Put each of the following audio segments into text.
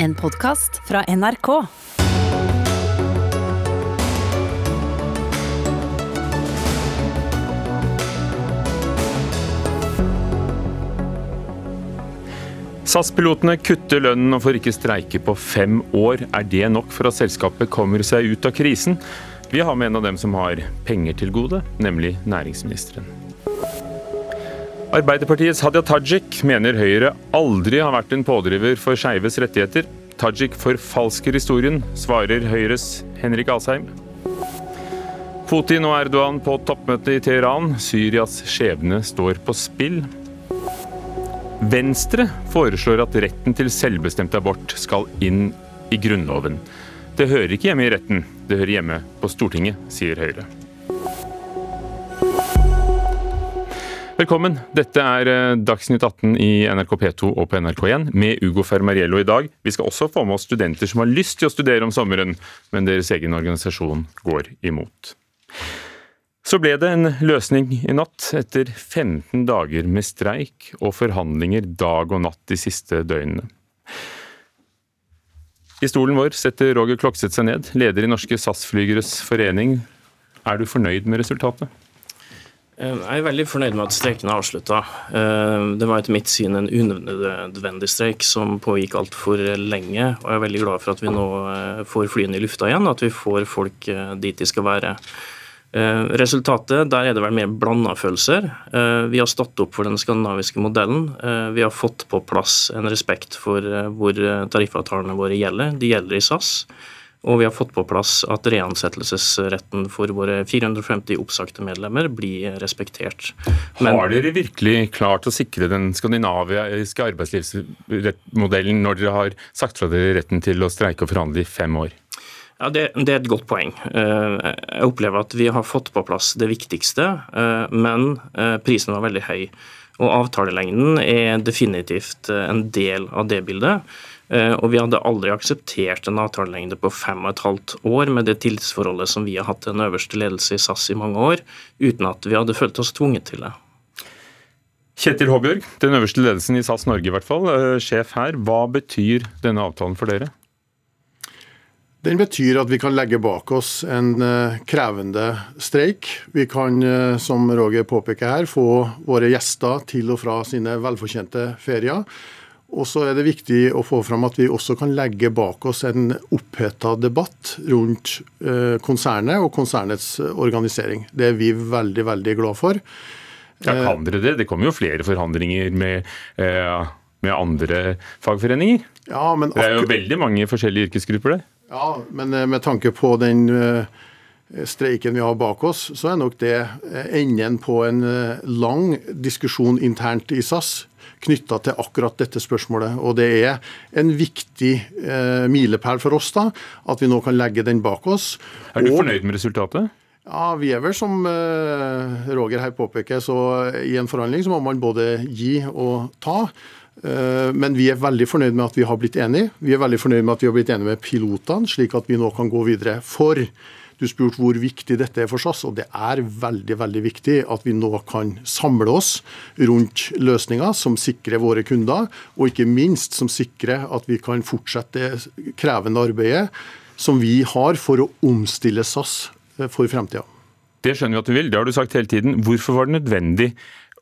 En podkast fra NRK. SAS-pilotene kutter lønnen og får ikke streike på fem år. Er det nok for at selskapet kommer seg ut av krisen? Vi har med en av dem som har penger til gode, nemlig næringsministeren. Arbeiderpartiets Hadia Tajik mener Høyre aldri har vært en pådriver for skeives rettigheter. Tajik forfalsker historien, svarer Høyres Henrik Asheim. Putin og Erdogan på toppmøte i Teheran. Syrias skjebne står på spill. Venstre foreslår at retten til selvbestemt abort skal inn i Grunnloven. Det hører ikke hjemme i retten, det hører hjemme på Stortinget, sier Høyre. Velkommen. Dette er eh, Dagsnytt 18 i NRK P2 og på NRK1 med Ugo Fermariello i dag. Vi skal også få med oss studenter som har lyst til å studere om sommeren, men deres egen organisasjon går imot. Så ble det en løsning i natt, etter 15 dager med streik og forhandlinger dag og natt de siste døgnene. I stolen vår setter Roger Klokseth seg ned, leder i Norske SAS-flygeres forening. Er du fornøyd med resultatet? Eh, jeg er veldig fornøyd med at streiken er avslutta. Eh, det var etter mitt syn en unødvendig streik som pågikk altfor lenge. Og jeg er veldig glad for at vi nå eh, får flyene i lufta igjen, at vi får folk dit de skal være. Resultatet, der er det vel mer blanda følelser. Vi har stått opp for den skandinaviske modellen. Vi har fått på plass en respekt for hvor tariffavtalene våre gjelder. De gjelder i SAS. Og vi har fått på plass at reansettelsesretten for våre 450 oppsagte medlemmer blir respektert. Men, har dere virkelig klart å sikre den skandinaviske arbeidslivsmodellen når dere har sagt fra dere retten til å streike og forhandle i fem år? Ja, det, det, er et godt poeng. Eh, jeg opplever at vi har fått på plass det viktigste, eh, men eh, prisen var veldig høy. Og avtalelengden er definitivt en del av det bildet. Og vi hadde aldri akseptert en avtalelengde på fem og et halvt år med det tillitsforholdet som vi har hatt til den øverste ledelse i SAS i mange år, uten at vi hadde følt oss tvunget til det. Kjetil Håbjørg, den øverste ledelsen i SAS Norge i hvert fall, sjef her. Hva betyr denne avtalen for dere? Den betyr at vi kan legge bak oss en eh, krevende streik. Vi kan, eh, som Roger påpeker her, få våre gjester til og fra sine velfortjente ferier. Og så er det viktig å få fram at vi også kan legge bak oss en oppheta debatt rundt eh, konsernet og konsernets organisering. Det er vi veldig, veldig glad for. Ja, Kan dere det? Det kommer jo flere forhandlinger med, med andre fagforeninger? Ja, men det er jo veldig mange forskjellige yrkesgrupper der. Ja, men eh, med tanke på den eh, streiken vi har bak oss, så er nok det eh, enden på en lang diskusjon internt i SAS knytta til akkurat dette spørsmålet. Og det er en viktig eh, milepæl for oss da, at vi nå kan legge den bak oss. Er du og, fornøyd med resultatet? Ja, Vi er vel, som eh, Roger her påpeker, så i en forhandling så må man både gi og ta. Eh, men vi er veldig fornøyd med at vi har blitt enige. Vi er veldig fornøyd med at vi har blitt enige med pilotene, slik at vi nå kan gå videre. For du spurte hvor viktig dette er for SAS, og det er veldig veldig viktig at vi nå kan samle oss rundt løsninger som sikrer våre kunder, og ikke minst som sikrer at vi kan fortsette det krevende arbeidet som vi har for å omstille SAS eh, for fremtida. Det skjønner vi at du vil, det har du sagt hele tiden. Hvorfor var det nødvendig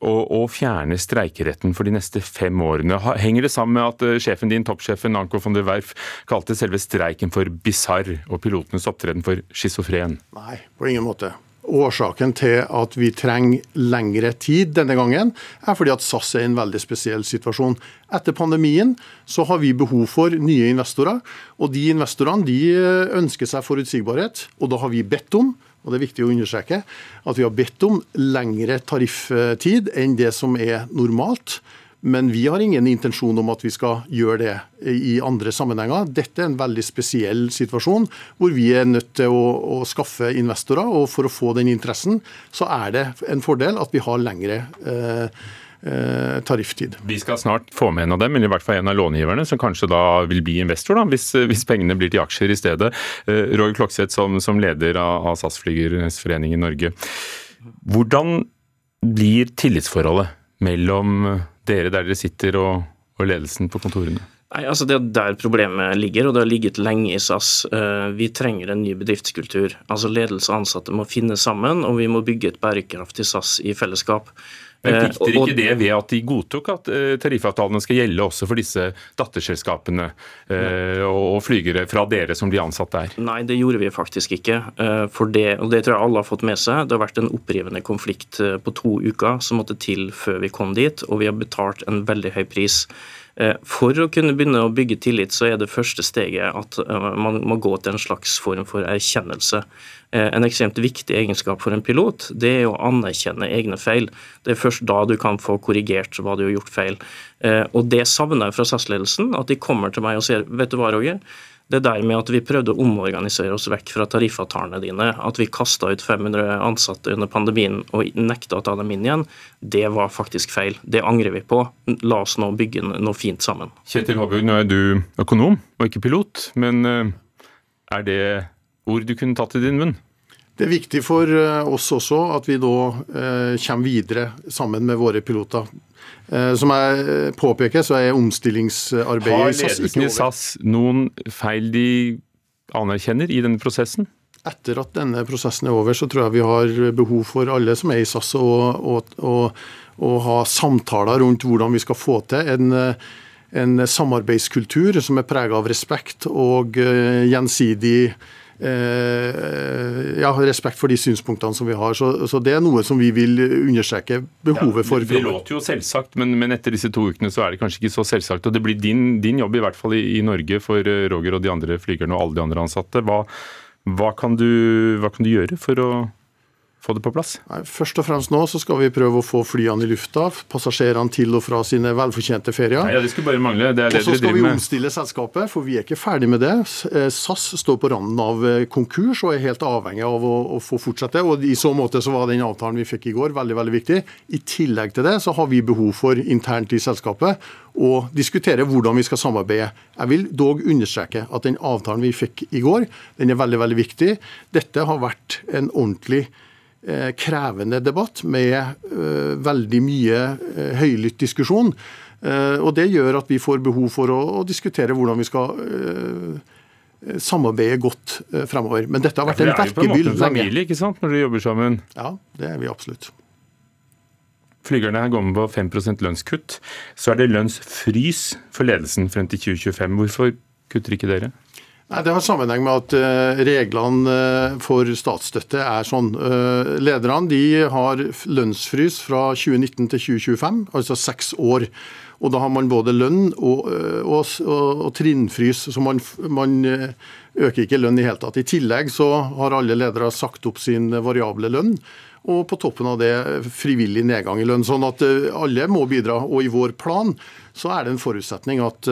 å, fjerne streikeretten for de neste fem årene. Henger det sammen med at uh, sjefen din, toppsjefen Anko von der Werf, kalte selve streiken for bisarr og pilotenes opptreden for schizofren? Nei, på ingen måte. Årsaken til at vi trenger lengre tid denne gangen, er fordi at SAS er i en veldig spesiell situasjon. Etter pandemien så har vi behov for nye investorer. Og de investorene de ønsker seg forutsigbarhet, og da har vi bedt om og det er viktig å understreke, at vi har bedt om lengre tarifftid enn det som er normalt. Men vi har ingen intensjon om at vi skal gjøre det i andre sammenhenger. Dette er en veldig spesiell situasjon hvor vi er nødt til å, å skaffe investorer. Og for å få den interessen, så er det en fordel at vi har lengre eh, tarifftid. Vi skal snart få med en av dem, eller i hvert fall en av långiverne, som kanskje da vil bli investor, da, hvis, hvis pengene blir til aksjer i stedet. Eh, Roy Klokseth som, som, leder av, av SAS Flygernes Forening i Norge. Hvordan blir tillitsforholdet mellom dere der dere sitter og, og ledelsen på kontorene? Nei, altså Det er der problemet ligger, og det har ligget lenge i SAS. Eh, vi trenger en ny bedriftskultur. Altså Ledelse og ansatte må finne sammen, og vi må bygge et bærekraftig SAS i fellesskap. Men dere ikke det ved at de godtok at tariffavtalene skal gjelde også for disse datterselskapene og flygere fra dere som blir ansatt der? Nei, det gjorde vi faktisk ikke. For det, og det tror jeg alle har fått med seg. Det har vært en opprivende konflikt på to uker som måtte til før vi kom dit, og vi har betalt en veldig høy pris. Eh, for å kunne begynne å bygge tillit, så er det første steget at eh, man må gå til en slags form for erkjennelse. Eh, en ekstremt viktig egenskap for en pilot det er å anerkjenne egne feil. Det er først da du kan få korrigert hva du har gjort feil. Og Det savner jeg fra SAS-ledelsen, at de kommer til meg og sier vet du hva, Roger, det der med at vi prøvde å omorganisere oss vekk fra tariffavtalene dine, at vi kasta ut 500 ansatte under pandemien og nekta å ta dem inn igjen, det var faktisk feil. Det angrer vi på. La oss nå bygge noe fint sammen. Kjetil Håbjørg, nå er du økonom og ikke pilot, men eh, er det ord du kunne tatt i din munn? Det er viktig for eh, oss også at vi da eh, kommer videre sammen med våre piloter. Eh, som jeg påpeker, så er omstillingsarbeidet i SAS ikke over. Har ledelsen i SAS noen feil de anerkjenner i denne prosessen? Etter at denne prosessen er over, så tror jeg vi har behov for alle som er i SAS, å, ha samtaler rundt hvordan vi skal få til en, en samarbeidskultur som er preget av respekt og eh, gjensidig Eh, ja, respekt for de synspunktene som vi har. Så, så, det er noe som vi vil understreke behovet ja, for. Det låter jo selvsagt, men, men, etter disse to ukene så er det kanskje ikke så selvsagt. og Det blir din, din jobb i hvert fall i, i, Norge for eh, Roger og de andre flygerne og alle de andre ansatte. Hva, hva, kan, du, hva kan du gjøre for å få det på plass? Nei, først og fremst nå så skal vi prøve å få flyene i lufta, passasjerene til og fra sine velfortjente ferier. Nei, ja, det skulle bare mangle. Det er det og så skal vi omstille selskapet, for vi er ikke ferdig med det. Eh, SAS står på randen av eh, konkurs og er helt avhengig av å, å få fortsette. og I så måte så var den avtalen vi fikk i går veldig veldig viktig. I tillegg til det så har vi behov for internt i selskapet å diskutere hvordan vi skal samarbeide. Jeg vil dog understreke at den avtalen vi fikk i går, den er veldig veldig viktig. Dette har vært en ordentlig krevende debatt med eh, veldig mye eh, høylytt diskusjon. Og Det gjør at vi får behov for å, diskutere hvordan vi skal samarbeide godt fremover. Men dette har vært ja, en verkebyll lenge. Det er jo på en måte en familie ikke sant, når dere jobber sammen? Ja, det er vi absolutt. Flygerne går med på 5% lønnskutt. Så er det lønnsfrys for ledelsen frem til 2025. Hvorfor kutter ikke dere? Nei, Det har sammenheng med at uh, reglene uh, for statsstøtte er sånn. Uh, lederne de har lønnsfrys fra 2019 til 2025, altså seks år. Og Da har man både lønn og, og, og, og trinnfrys, så man, man øker ikke lønn i hele tatt. I tillegg så har alle ledere sagt opp sin variable lønn. Og på toppen av det frivillig nedgang i lønn. Sånn at alle må bidra. Og i vår plan så er det en forutsetning at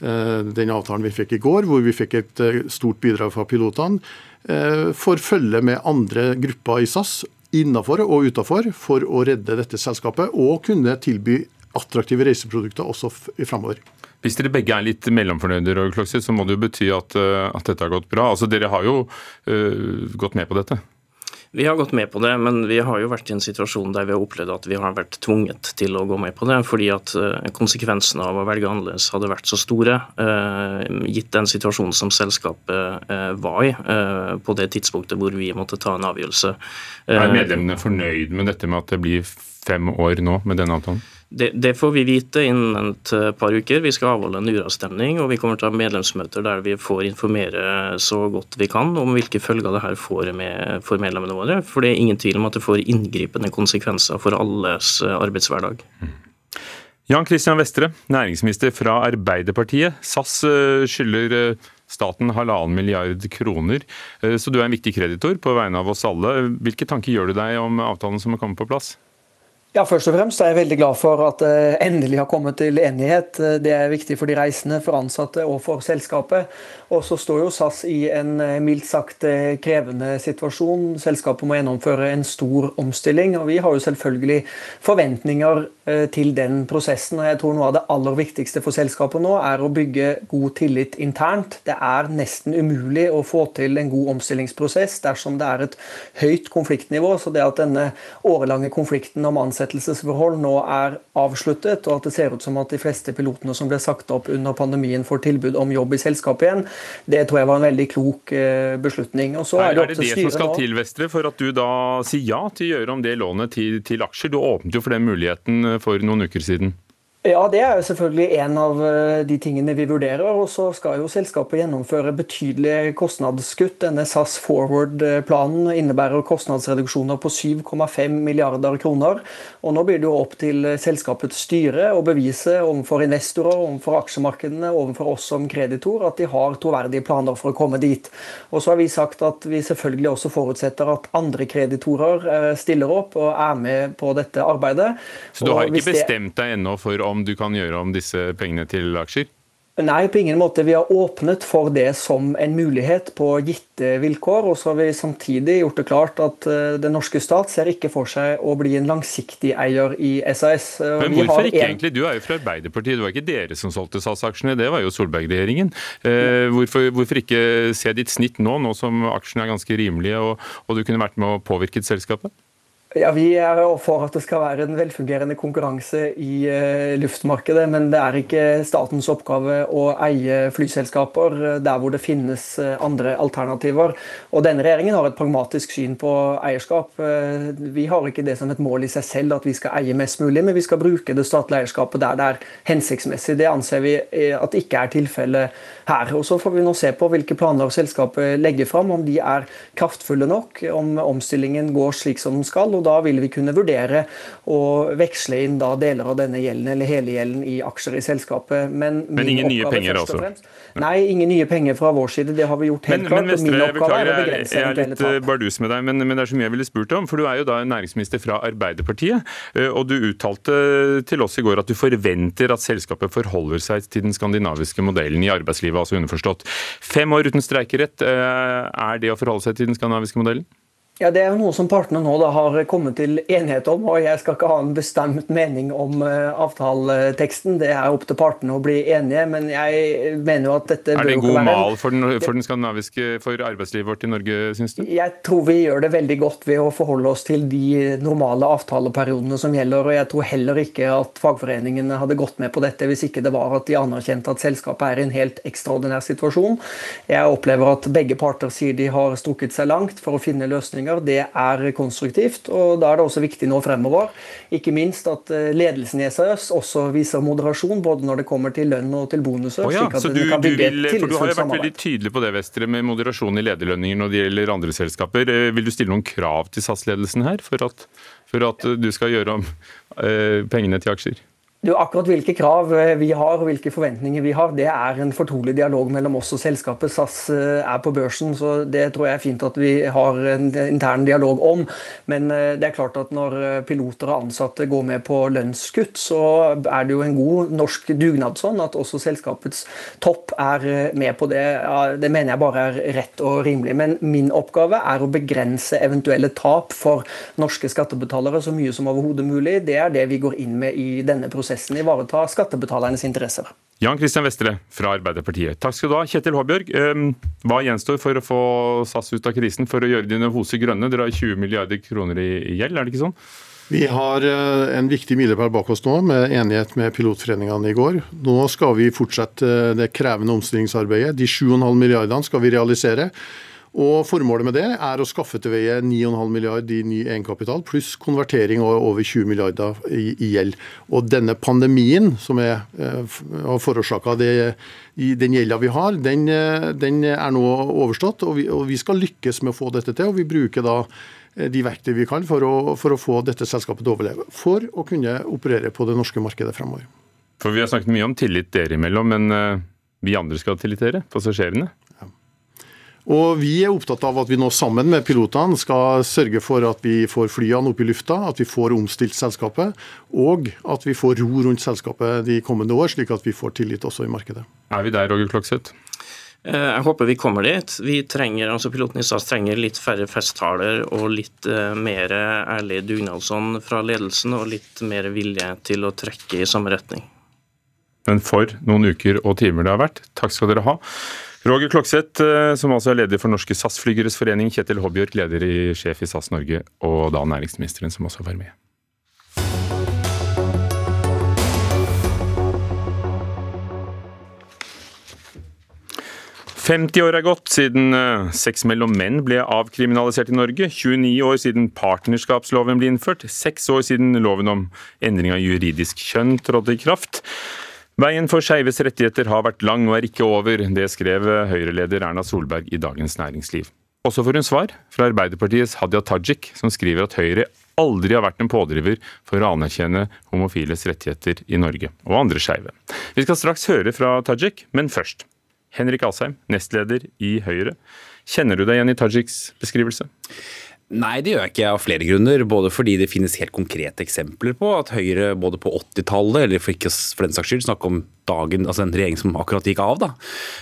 Eh, den avtalen vi fikk i går, hvor vi fikk et eh, stort bidrag fra pilotene, eh, får følge med andre grupper i SAS innenfor og utenfor for å redde dette selskapet og kunne tilby attraktive reiseprodukter også i fremover. Hvis dere begge er litt mellomfornøyde, så må det jo bety at, at, dette har gått bra. Altså, Dere har jo uh, gått med på dette? Vi har gått med på det, men vi har jo vært i en situasjon der vi har opplevd at vi har vært tvunget til å gå med på det, fordi at eh, konsekvensene av å velge annerledes hadde vært så store, eh, gitt den situasjonen som selskapet eh, var i på det tidspunktet hvor vi måtte ta en avgjørelse. Er medlemmene fornøyd med dette med at det blir fem år nå med denne avtalen? Det, det, får vi vite innen et eh, par uker. Vi skal avholde en uravstemning, og vi kommer til å ha medlemsmøter der vi får informere så godt vi kan om hvilke følger det her får med, for medlemmene våre. For det er ingen tvil om at det får inngripende konsekvenser for alles eh, arbeidshverdag. Mm. Jan Christian Vestre, næringsminister fra Arbeiderpartiet. SAS eh, skylder staten halvannen milliard kroner, så du er en viktig kreditor på vegne av oss alle. Hvilke tanker gjør du deg om avtalen som har kommet på plass? Ja, Først og fremst er jeg veldig glad for at det endelig har kommet til enighet. Det er viktig for de reisende, for ansatte og for selskapet. Og så står jo SAS i en eh, mildt sagt eh, krevende situasjon. Selskapet må gjennomføre en stor omstilling, og vi har jo selvfølgelig forventninger eh, til den prosessen. Og jeg tror noe av det aller viktigste for selskapet nå er å bygge god tillit internt. Det er nesten umulig å få til en god omstillingsprosess dersom det er et høyt konfliktnivå. Så det at denne årelange konflikten om ansettelse ansettelsesforhold nå er avsluttet, og at det ser ut som at de fleste pilotene som ble sagt opp under pandemien, får tilbud om jobb i selskapet igjen, det tror jeg var en veldig klok eh, beslutning. Og så er, det, er det det som skal til, Vestre, for at du da sier ja til å gjøre om det lånet til, til aksjer? Du åpnet jo for den muligheten for noen uker siden. Ja, det er jo selvfølgelig en av eh, de tingene vi vurderer. Og så skal jo selskapet gjennomføre betydelige kostnadskutt. Denne SAS Forward-planen innebærer kostnadsreduksjoner på 7,5 milliarder kroner. Og nå blir det jo opp til selskapets styre å bevise overfor investorer, overfor aksjemarkedene, overfor oss som kreditor, at de har troverdige planer for å komme dit. Og så har vi sagt at vi selvfølgelig også forutsetter at andre kreditorer eh, stiller opp og er med på dette arbeidet. Så du har ikke bestemt deg ennå for om om du kan gjøre om disse pengene til aksjer? Nei, på ingen måte. Vi har åpnet for det som en mulighet på gitte vilkår. Og så har vi samtidig gjort det klart at eh, den norske stat ser ikke for seg å bli en langsiktig eier i SAS. Men hvorfor ikke en... egentlig? Du er jo fra Arbeiderpartiet, det var ikke dere som solgte SAS-aksjene, det var jo Solberg-regjeringen. Eh, hvorfor, hvorfor, ikke se ditt snitt nå, nå som aksjene er ganske rimelige og, og du kunne vært med å påvirke selskapet? Ja, Vi er for at det skal være en velfungerende konkurranse i uh, luftmarkedet. Men det er ikke statens oppgave å eie flyselskaper eh, der hvor det finnes uh, andre alternativer. Og Denne regjeringen har et pragmatisk syn på eierskap. Vi har ikke det som et mål i seg selv at vi skal eie mest mulig, men vi skal bruke det statlige eierskapet der det er hensiktsmessig. Det anser vi at ikke er tilfellet her. Og Så får vi nå se på hvilke planer selskapet legger fram, om de er kraftfulle nok, om omstillingen går slik som den skal. Og da vil vi kunne vurdere å veksle inn da deler av denne gjelden eller hele gjelden i aksjer i selskapet. Men, Men ingen nye penger, altså? Nei, ingen nye penger fra vår side. Det har vi gjort helt men, klart. Men Vestre, jeg beklager, jeg, jeg er litt eh, bardus med deg, men, men, det er så mye jeg ville spurt om. For du er jo da næringsminister fra Arbeiderpartiet, eh, og du uttalte til oss i går at du forventer at selskapet forholder seg til den skandinaviske modellen i arbeidslivet, altså underforstått. Fem år uten streikerett, eh, er det å forholde seg til den skandinaviske modellen? Ja, Det er noe som partene nå da har kommet til enighet om. og Jeg skal ikke ha en bestemt mening om uh, avtaleteksten. Det er opp til partene å bli enige. Men jeg mener jo at dette Er det en god mal for den, for den, skandinaviske for arbeidslivet vårt i Norge, syns du? Jeg tror vi gjør det veldig godt ved å forholde oss til de normale avtaleperiodene som gjelder. og Jeg tror heller ikke at fagforeningene hadde gått med på dette hvis ikke det var at de anerkjente at selskapet er i en helt ekstraordinær situasjon. Jeg opplever at begge parter sier de har strukket seg langt for å finne løsninger løsninger. Det er konstruktivt. og Da er det også viktig nå fremover ikke minst at eh, ledelsen i SAS også viser moderasjon både når det kommer til lønn og til bonuser. Oh ja, så du, du, vil, for du har jo vært veldig tydelig på det, Vestre, med moderasjon i lederlønninger når det gjelder andre selskaper. Eh, vil du stille noen krav til SAS-ledelsen her for at, for at du skal gjøre om eh, pengene til aksjer? Du, akkurat hvilke krav eh, vi har og hvilke forventninger vi har, det er en fortrolig dialog mellom oss og selskapet. SAS eh, er på børsen, så det tror jeg er fint at vi har en intern dialog om. Men eh, det er klart at når piloter og ansatte går med på lønnskutt, så er det jo en god norsk dugnad sånn at også selskapets topp er med på det. Det mener jeg bare er rett og rimelig. Men min oppgave er å begrense eventuelle tap for norske skattebetalere så mye som overhodet mulig. Det er det vi går inn med i denne prosessen prosessen ivareta skattebetalernes interesser. Jan Christian Vestre fra Arbeiderpartiet. Takk skal du ha. Kjetil Håbjørg, ehm, hva gjenstår for å få SAS ut av krisen for å gjøre dine hoser grønne? Dere har 20 milliarder kroner i gjeld, er det ikke sånn? Vi har eh, en viktig milepæl bak oss nå, med enighet med pilotforeningene i går. Nå skal vi fortsette det krevende omstillingsarbeidet. De 7,5 milliardene skal vi realisere. Og Formålet med det er å skaffe til veie 9,5 milliard i ny egenkapital, pluss konvertering av over 20 milliarder i, gjeld. Og denne pandemien som er, eh, har forårsaka den gjelda vi har, den, eh, den, er nå overstått. Og vi, og vi, skal lykkes med å få dette til. og Vi bruker da eh, de verktøy vi kan for å, for å få dette selskapet til å overleve. For å kunne operere på det norske markedet fremover. For Vi har snakket mye om tillit dere imellom, men vi andre skal tillitere? passasjerene? Og Vi er opptatt av at vi nå sammen med pilotene skal sørge for at vi får flyene opp i lufta, at vi får omstilt selskapet, og at vi får ro rundt selskapet de kommende år, slik at vi får tillit også i markedet. Er vi der, Roger Klokseth? Eh, jeg håper vi kommer dit. Vi trenger, altså Piloten i SAS trenger litt færre festtaler og litt uh, mer ærlig dugnadsånd fra ledelsen og litt mer vilje til å trekke i samme retning. Men for noen uker og timer det har vært. Takk skal dere ha. Roger Klokseth, eh, som altså er leder for Norske SAS-flygeres forening, Kjetil Hobbjørk, leder i sjef i SAS Norge, og da næringsministeren, som også var med. «50 år er gått siden eh, sex mellom menn ble avkriminalisert i Norge, 29 år siden partnerskapsloven ble innført, 6 år siden loven om endring av juridisk kjønn trådte i kraft. Veien for skeives rettigheter har vært lang og er ikke over. Det skrev Høyre-leder Erna Solberg i Dagens Næringsliv. Også får hun svar fra Arbeiderpartiets Hadia Tajik, som skriver at Høyre aldri har vært en pådriver for å anerkjenne homofiles rettigheter i Norge, og andre skeive. Vi skal straks høre fra Tajik, men først. Henrik Asheim, nestleder i Høyre. Kjenner du deg igjen i Tajiks beskrivelse? Nei, det gjør jeg ikke av flere grunner. Både fordi det finnes helt konkrete eksempler på at Høyre både på 80-tallet, eller for ikke for den saks skyld snakke om dagen, altså en regjering som akkurat gikk av, da,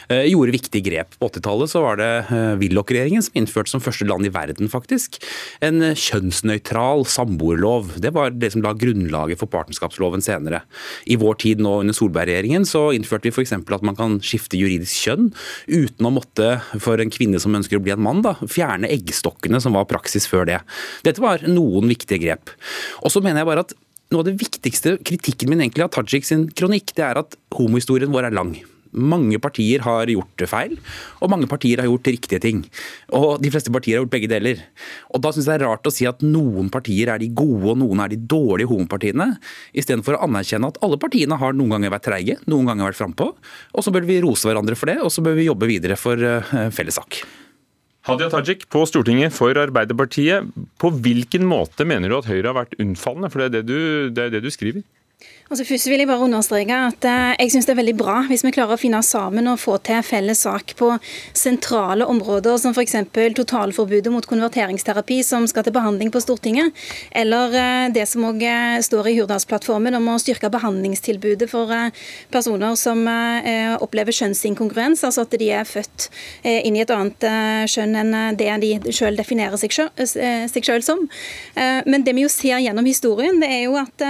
eh, gjorde viktige grep. På 80-tallet så var det eh, Willoch-regjeringen som innførte som første land i verden faktisk en kjønnsnøytral samboerlov. Det var det som la grunnlaget for partnerskapsloven senere. I vår tid nå under Solberg-regjeringen så innførte vi f.eks. at man kan skifte juridisk kjønn uten å måtte, for en kvinne som ønsker å bli en mann, da, fjerne eggstokkene som var praksis før det. Dette var noen viktige grep. Og så mener jeg bare at noe av det viktigste kritikken min egentlig av Tajik sin kronikk, det er at homohistorien vår er lang. Mange partier har gjort feil, og mange partier har gjort riktige ting. Og de fleste partier har gjort begge deler. Og da syns jeg det er rart å si at noen partier er de gode og noen er de dårlige homopartiene, istedenfor å anerkjenne at alle partiene har noen ganger vært treige, noen ganger vært frampå. Og så bør vi rose hverandre for det, og så bør vi jobbe videre for uh, felles sak. Hadia Tajik på Stortinget for Arbeiderpartiet. På hvilken måte mener du at Høyre har vært unnfallende? For det er det du, det er det du skriver. Altså først vil jeg bare understreke at eh, jeg synes det er veldig bra hvis vi klarer å finne sammen og få til felles sak på sentrale områder, som f.eks. totalforbudet mot konverteringsterapi som skal til behandling på Stortinget, eller eh, det som òg eh, står i Hurdalsplattformen om å styrke behandlingstilbudet for personer som opplever kjønnsinkongruens, altså at de er født inn i et annet kjønn enn det de selv definerer seg selv som. Men det vi jo ser gjennom historien, det er jo at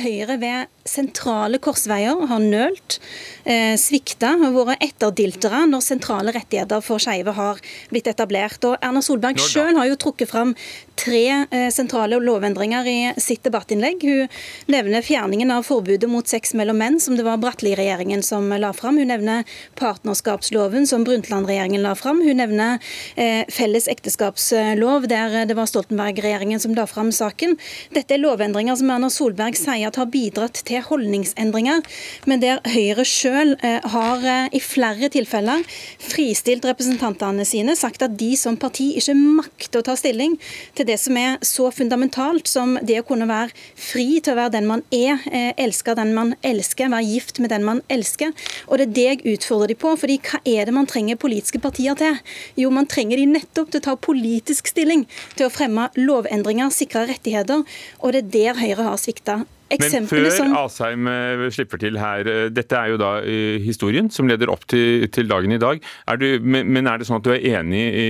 Høyre ved sentrale korsveier har nølt, eh, svikta og vært etterdiltere når sentrale rettigheter for skeive har blitt etablert. Og Erna Solberg sjøl har jo trukket fram tre eh, sentrale lovendringer i sitt debattinnlegg. Hun nevner fjerningen av forbudet mot sex mellom menn, som det var Bratteli-regjeringen som la fram. Hun nevner partnerskapsloven, som Brundtland-regjeringen la fram. Hun nevner eh, felles ekteskapslov, der det var Stoltenberg-regjeringen som la fram saken. Dette er lovendringer som Erna Solberg sier at har bidratt til holdningsendringer, men der Høyre sjøl eh, har i flere tilfeller fristilt representantene sine, sagt at de som parti ikke makter å ta stilling til det som er så fundamentalt som det å kunne være fri til å være den man er, eh, elske den man elsker, være gift med den man elsker. Og det er det jeg utfordrer de på. fordi hva er det man trenger politiske partier til? Jo, man trenger de nettopp til å ta politisk stilling, til å fremme lovendringer, sikre rettigheter. Og det er der Høyre har svikta. Men før som... Asheim eh, slipper til her, eh, dette er jo da historien som leder opp til, til dagen i dag. Er du, men er det sånn at du er enig i,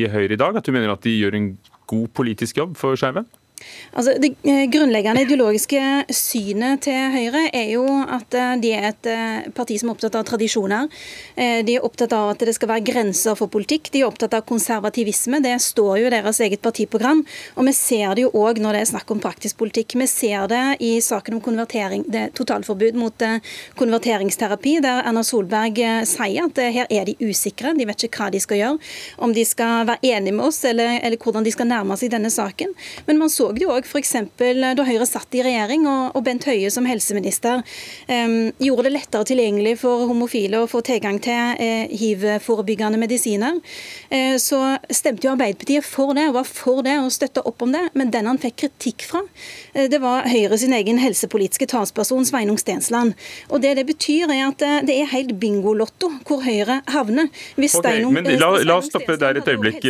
i Høyre i dag? At du mener at de gjør en god politisk jobb for skeive? Altså, det eh, grunnleggende ideologiske synet til Høyre er jo at eh, de er et eh, parti som er opptatt av tradisjoner. De er opptatt av at det skal være grenser for politikk. De er opptatt av konservativisme. Det står jo i deres eget partiprogram. Og vi ser det jo òg når det er snakk om praktisk politikk. Vi ser det i saken om konvertering, det totalforbud mot konverteringsterapi, der Erna Solberg sier at her er de usikre. De vet ikke hva de skal gjøre. Om de skal være enige med oss, eller, eller hvordan de skal nærme seg denne saken. Men man så det jo òg f.eks. da Høyre satt i regjering og, Bent Høie som helseminister gjorde det lettere tilgjengelig for homofile å få tilgang til eh, hiv-forebyggende medisiner. Eh, så stemte jo Arbeiderpartiet for det og var for det og støtta opp om det. Men den han fikk kritikk fra, eh, det var Høyre sin egen helsepolitiske talsperson Sveinung Stensland. Og det det betyr, er at det er helt bingolotto hvor Høyre havner. Hvis okay, Steinung, men la, la oss stoppe der et øyeblikk.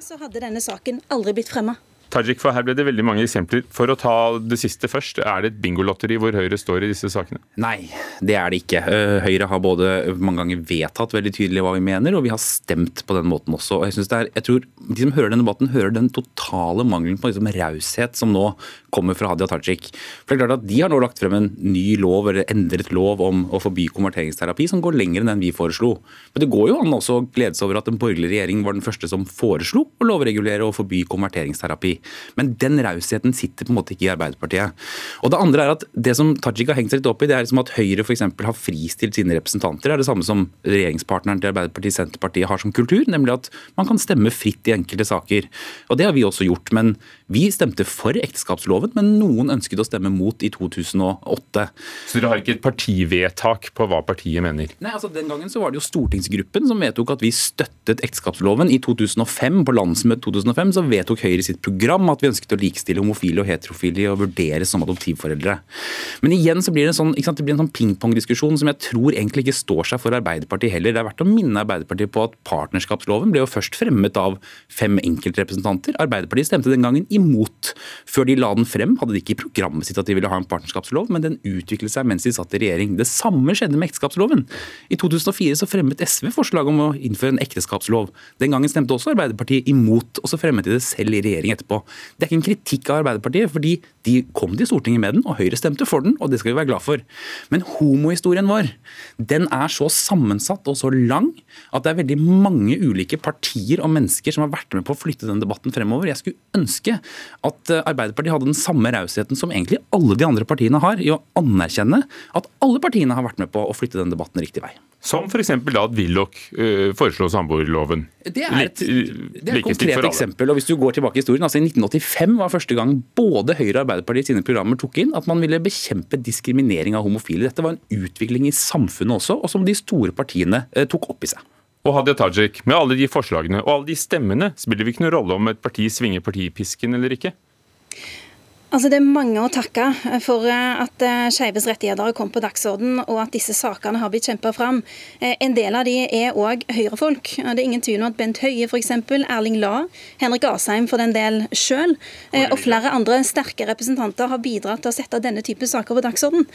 Så hadde denne saken aldri blitt fremma. Tajik, for her ble det veldig mange eksempler. For å ta det siste først, er det et bingolotteri hvor Høyre står i disse sakene? Nei, det er det ikke. Eh, Høyre har både mange ganger vedtatt veldig tydelig hva vi mener, og vi har stemt på den måten også. Og jeg, det er, jeg tror De som hører denne debatten, hører den totale mangelen på liksom raushet som nå kommer fra Hadia Tajik. For det er klart at De har nå lagt frem en ny lov, eller endret lov om å forby konverteringsterapi, som går lenger enn den vi foreslo. Men det går jo an også å glede seg over at en borgerlig regjering var den første som foreslo å lovregulere og forby konverteringsterapi. Men den rausheten sitter på en måte ikke i Arbeiderpartiet. Og Det andre er at det som Tajik har hengt seg litt opp i, det er liksom at Høyre for har fristilt sine representanter. Det er det samme som regjeringspartneren til Arbeiderpartiet, Senterpartiet, har som kultur. Nemlig at man kan stemme fritt i enkelte saker. Og Det har vi også gjort. Men vi stemte for ekteskapsloven, men noen ønsket å stemme mot i 2008. Så dere har ikke et partivedtak på hva partiet mener? Nei, altså Den gangen så var det jo stortingsgruppen som vedtok at vi støttet ekteskapsloven. I 2005, på landsmøtet 2005 så vedtok Høyre sitt program at vi ønsket å likestille homofile og heterofile og vurdere som adoptivforeldre. Men igjen så blir det en sånn, sånn pingpongdiskusjon som jeg tror egentlig ikke står seg for Arbeiderpartiet heller. Det er verdt å minne Arbeiderpartiet på at partnerskapsloven ble jo først fremmet av fem enkeltrepresentanter. Arbeiderpartiet stemte den gangen imot. Før de la den frem, hadde de ikke i programmet sitt at de ville ha en partnerskapslov, men den utviklet seg mens de satt i regjering. Det samme skjedde med ekteskapsloven. I 2004 så fremmet SV forslag om å innføre en ekteskapslov. Den gangen stemte også Arbeiderpartiet imot, og så fremmet de det selv i regjering etterpå. Det er ikke en kritikk av Arbeiderpartiet, fordi de kom til Stortinget med den, og Høyre stemte for den, og det skal vi være glad for. Men homohistorien vår, den er så sammensatt og så lang at det er veldig mange ulike partier og mennesker som har vært med på å flytte den debatten fremover. Jeg skulle ønske at eh, Arbeiderpartiet hadde den samme rausheten som egentlig alle de andre partiene har, i å anerkjenne at alle partiene har vært med på å flytte den debatten riktig vei. Som f.eks. da at Willoch uh, foreslo samboerloven. Det er et, det er et konkret eksempel. og hvis du går tilbake i historien, altså I 1985 var første gang både Høyre og Arbeiderpartiet sine programmer tok inn at man ville bekjempe diskriminering av homofile. Dette var en utvikling i samfunnet også, og som de store partiene uh, tok opp i seg. Og Hadia Tajik, med alle de forslagene og alle de stemmene, spiller det ikke noen rolle om et parti svinger partipisken eller ikke? Altså, det er mange å takke for eh, at eh, skeives rettigheter har kommet på dagsorden, og at disse sakene har blitt kjempa fram. Eh, en del av de er òg høyrefolk. Det er ingen tvil om at Bent Høie f.eks., Erling La, Henrik Asheim for den del sjøl, og flere andre sterke representanter har bidratt til å sette denne type saker på dagsorden.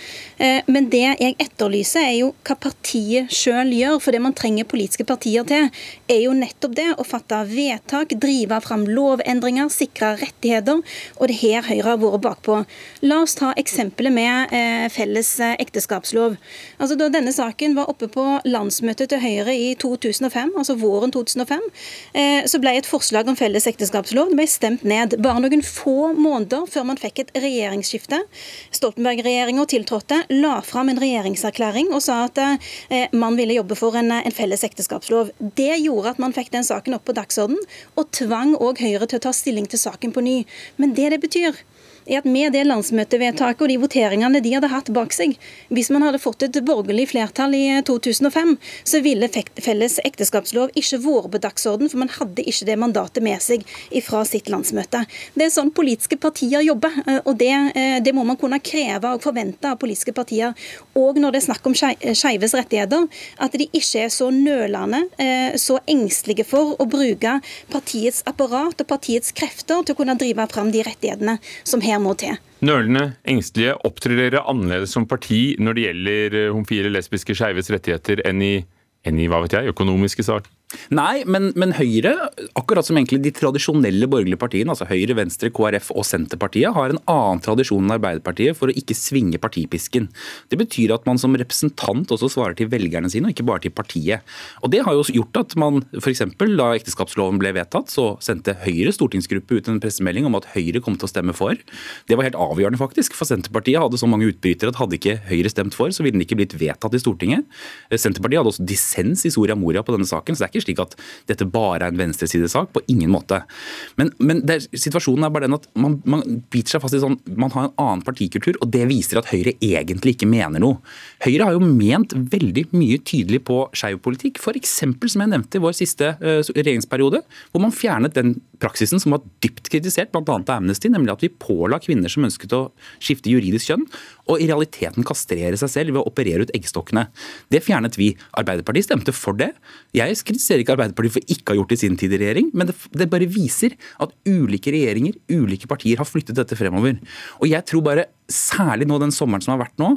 Men det jeg etterlyser, er jo hva partiet sjøl gjør. For det man trenger politiske partier til, er jo nettopp det å fatte vedtak, drive fram lovendringer, sikre rettigheter. Og det her Høyre har vært bakpå. La oss ta eksempelet med eh, felles eh, ekteskapslov. Altså, da denne saken var oppe på landsmøtet til Høyre i 2005, altså våren 2005, eh, så ble et forslag om felles ekteskapslov det ble stemt ned bare noen få måneder før man fikk et regjeringsskifte. Stoltenberg-regjeringa tiltrådte, la fram en regjeringserklæring og sa at eh, man ville jobbe for en, en felles ekteskapslov. Det gjorde at man fikk den saken opp på dagsorden, og tvang òg Høyre til å ta stilling til saken på ny. Men det det betyr, er at med det landsmøtevedtaket og de voteringene de hadde hatt bak seg, hvis man hadde fått et borgerlig flertall i 2005, eh, så ville felles ekteskapslov ikke vært på dagsorden, for man hadde ikke det mandatet med seg fra sitt landsmøte. Det er sånn politiske partier jobber, eh, og det, eh, det må man kunne kreve og forvente av politiske partier. Og når det er snakk om skeives rettigheter, at de ikke er så nølende, så engstelige for å bruke partiets apparat og partiets krefter til å kunne drive fram de rettighetene som her må til. Nølende, engstelige, opptrer dere annerledes som parti når det gjelder eh, homofile, lesbiske, skeives rettigheter enn i, enn i hva vet jeg, økonomiske saker? Nei, men, men, Høyre, akkurat som egentlig de tradisjonelle borgerlige partiene, altså Høyre, Venstre, KrF og Senterpartiet, har en annen tradisjon enn Arbeiderpartiet for å ikke svinge partipisken. Det betyr at man som representant også svarer til velgerne sine, og ikke bare til partiet. Og Det har jo gjort at man f.eks. da ekteskapsloven ble vedtatt, så sendte Høyre stortingsgruppe ut en pressemelding om at Høyre kom til å stemme for. Det var helt avgjørende, faktisk, for Senterpartiet hadde så mange utbrytere at hadde ikke Høyre stemt for, så ville den ikke blitt vedtatt i Stortinget. Senterpartiet hadde også dissens i Soria Moria på denne saken. så det er ikke slik at dette bare er en venstresidesak. På ingen måte. Men, men er, situasjonen er bare den at man, man, biter seg fast i sånn Man har en annen partikultur, og det viser at Høyre egentlig ikke mener noe. Høyre har jo ment veldig mye tydelig på skeiv politikk. F.eks. som jeg nevnte i vår siste uh, regjeringsperiode, hvor man fjernet den praksisen som var dypt kritisert, bl.a. av Amnesty, nemlig at vi påla kvinner som ønsket å skifte juridisk kjønn, og i realiteten kastrere seg selv ved å operere ut eggstokkene. Det fjernet vi. Arbeiderpartiet stemte for det. Jeg kritiserer ikke Arbeiderpartiet for ikke å ha gjort det i sin tid i regjering, men det, det bare viser at ulike regjeringer, ulike partier, har flyttet dette fremover. Og jeg tror bare særlig nå den sommeren som har vært nå,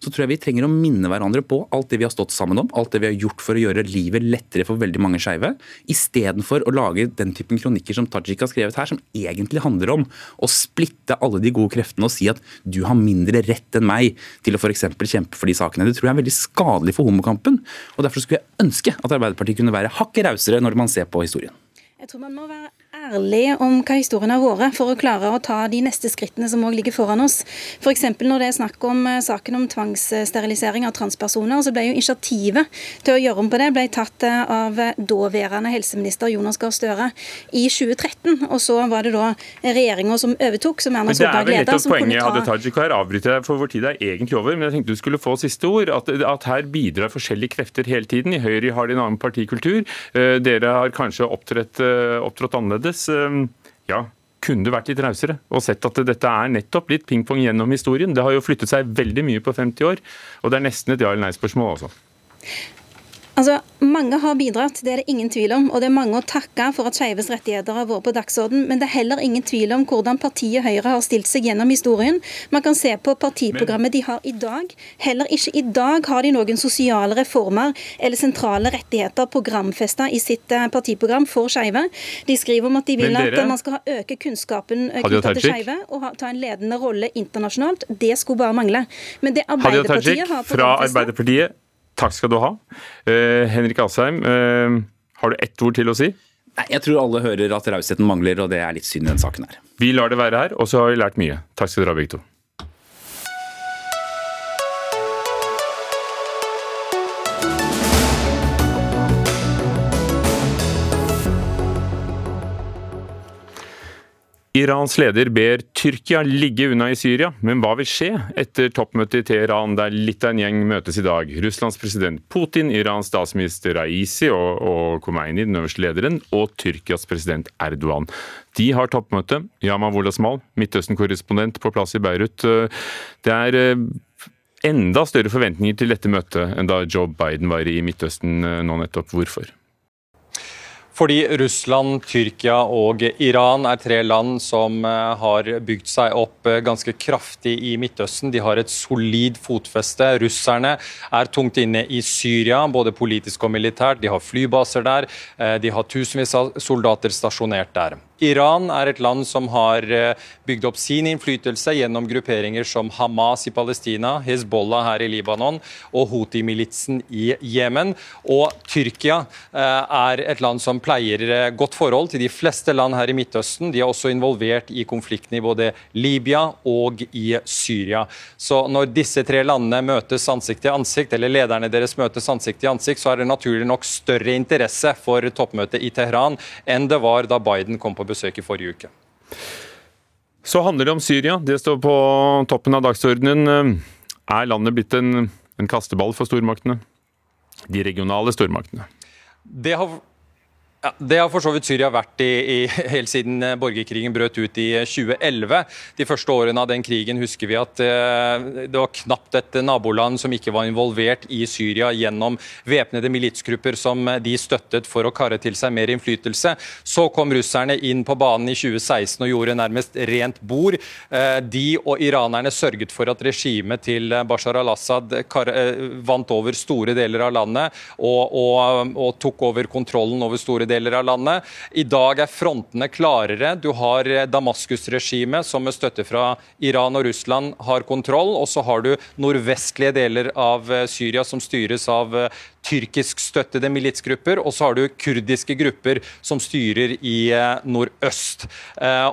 så tror jeg vi trenger å minne hverandre på alt det vi har stått sammen om, alt det vi har gjort for å gjøre livet lettere for veldig mange skeive, istedenfor å lage den typen kronikker som Tajik har skrevet her, som egentlig handler om å splitte alle de gode kreftene og si at du har mindre rett enn meg til å f.eks. kjempe for de sakene. Det tror jeg er veldig skadelig for homokampen. og Derfor skulle jeg ønske at Arbeiderpartiet kunne være hakket rausere når man ser på historien. Jeg tror man må være ærlige om hva historien har vært, for å klare å ta de neste skrittene som òg ligger foran oss. F.eks. når det er snakk om eh, saken om tvangssterilisering av transpersoner, så ble jo initiativet til å gjøre om på det ble tatt eh, av daværende helseminister Jonas Gahr Støre i 2013. Og så var det da regjeringa som overtok, som Erna Solberg leda. Det er vel litt av poenget, Hadia Tajik, her avbryter jeg, for vår tid er egentlig over. Men jeg tenkte du skulle få siste ord. At, at her bidrar forskjellige krefter hele tiden. I Høyre har de en annen partikultur. Eh, dere har kanskje opptrådt, opptrådt annerledes. Ja, kunne vært litt rausere og sett at dette er nettopp litt pingpong gjennom historien? Det har jo flyttet seg veldig mye på 50 år, og det er nesten et ja- eller nei-spørsmål også. Altså, Mange har bidratt, det er det ingen tvil om. Og det er mange å takke for at skeives rettigheter har vært på dagsorden. Men det er heller ingen tvil om hvordan partiet Høyre har stilt seg gjennom historien. Man kan se på partiprogrammet de har i dag. Heller ikke i dag har de noen sosiale reformer eller sentrale rettigheter programfesta i sitt eh, partiprogram for skeive. De skriver om at de vil dere, at man skal øke kunnskapen knytta til skeive og ta en ledende rolle internasjonalt. Det skulle bare mangle. Men det Arbeiderpartiet har programfesta Fra Arbeiderpartiet Takk skal du ha. Uh, Henrik Asheim, uh, har du ett ord til å si? Nei, Jeg tror alle hører at rausheten mangler, og det er litt synd i den saken her. Vi lar det være her, og så har vi lært mye. Takk skal dere ha, begge to. Irans leder ber Tyrkia ligge unna i Syria, men hva vil skje etter toppmøtet i Teheran, der litt av en gjeng møtes i dag? Russlands president Putin, Irans statsminister Raisi og, og Khomeini, den øverste lederen, og Tyrkias president Erdogan. De har toppmøte. Yama Wolasmal, Midtøsten-korrespondent på plass i Beirut. Det er eh, enda større forventninger til dette møtet enn da Joe Biden var i Midtøsten eh, nå nettopp. Hvorfor? Fordi Russland, Tyrkia og Iran er tre land som eh, har bygd seg opp eh, ganske kraftig i Midtøsten. De har et solid fotfeste. Russerne er tungt inne i Syria, både politisk og militært. De har flybaser der. Eh, de har tusenvis av soldater stasjonert der. Iran er et land som har eh, bygd opp sin innflytelse gjennom grupperinger som Hamas i Palestina, Hezbollah her i Libanon og Houthi-militsen i Jemen. Og Tyrkia eh, er et land som pleier eh, godt forhold til de fleste land her i Midtøsten. De er også involvert i konfliktene i både Libya og i Syria. Så når disse tre landene møtes ansikt til ansikt, eller lederne deres møtes ansikt til ansikt, så er det naturlig nok større interesse for toppmøtet i Teheran enn det var da Biden kom på besøk besøk i forrige uke. Så handler det om Syria. Det står på toppen av dagsordenen. Er landet blitt en, en kasteball for stormaktene? De regionale stormaktene? Det har ja, Det har for så vidt Syria vært i, i, helt siden eh, borgerkrigen brøt ut i 2011. Eh, De første årene av den krigen husker vi at eh, det var knapt et naboland som ikke var involvert i Syria gjennom væpnede militsgrupper som de støttet for å karre til seg mer innflytelse. Så kom russerne inn på banen i 2016 og gjorde nærmest rent bord. De og iranerne sørget for at regimet til Bashar al-Assad vant over store deler av landet og, og, og tok over kontrollen over store deler deler av landet. I dag er frontene klarere. Du har eh, Damaskus-regimet, som med støtte fra Iran og Russland har kontroll. Og så har du nordvestlige deler av eh, Syria som styres av eh, tyrkiskstøttede militsgrupper, og så har du kurdiske grupper som styrer i nordøst.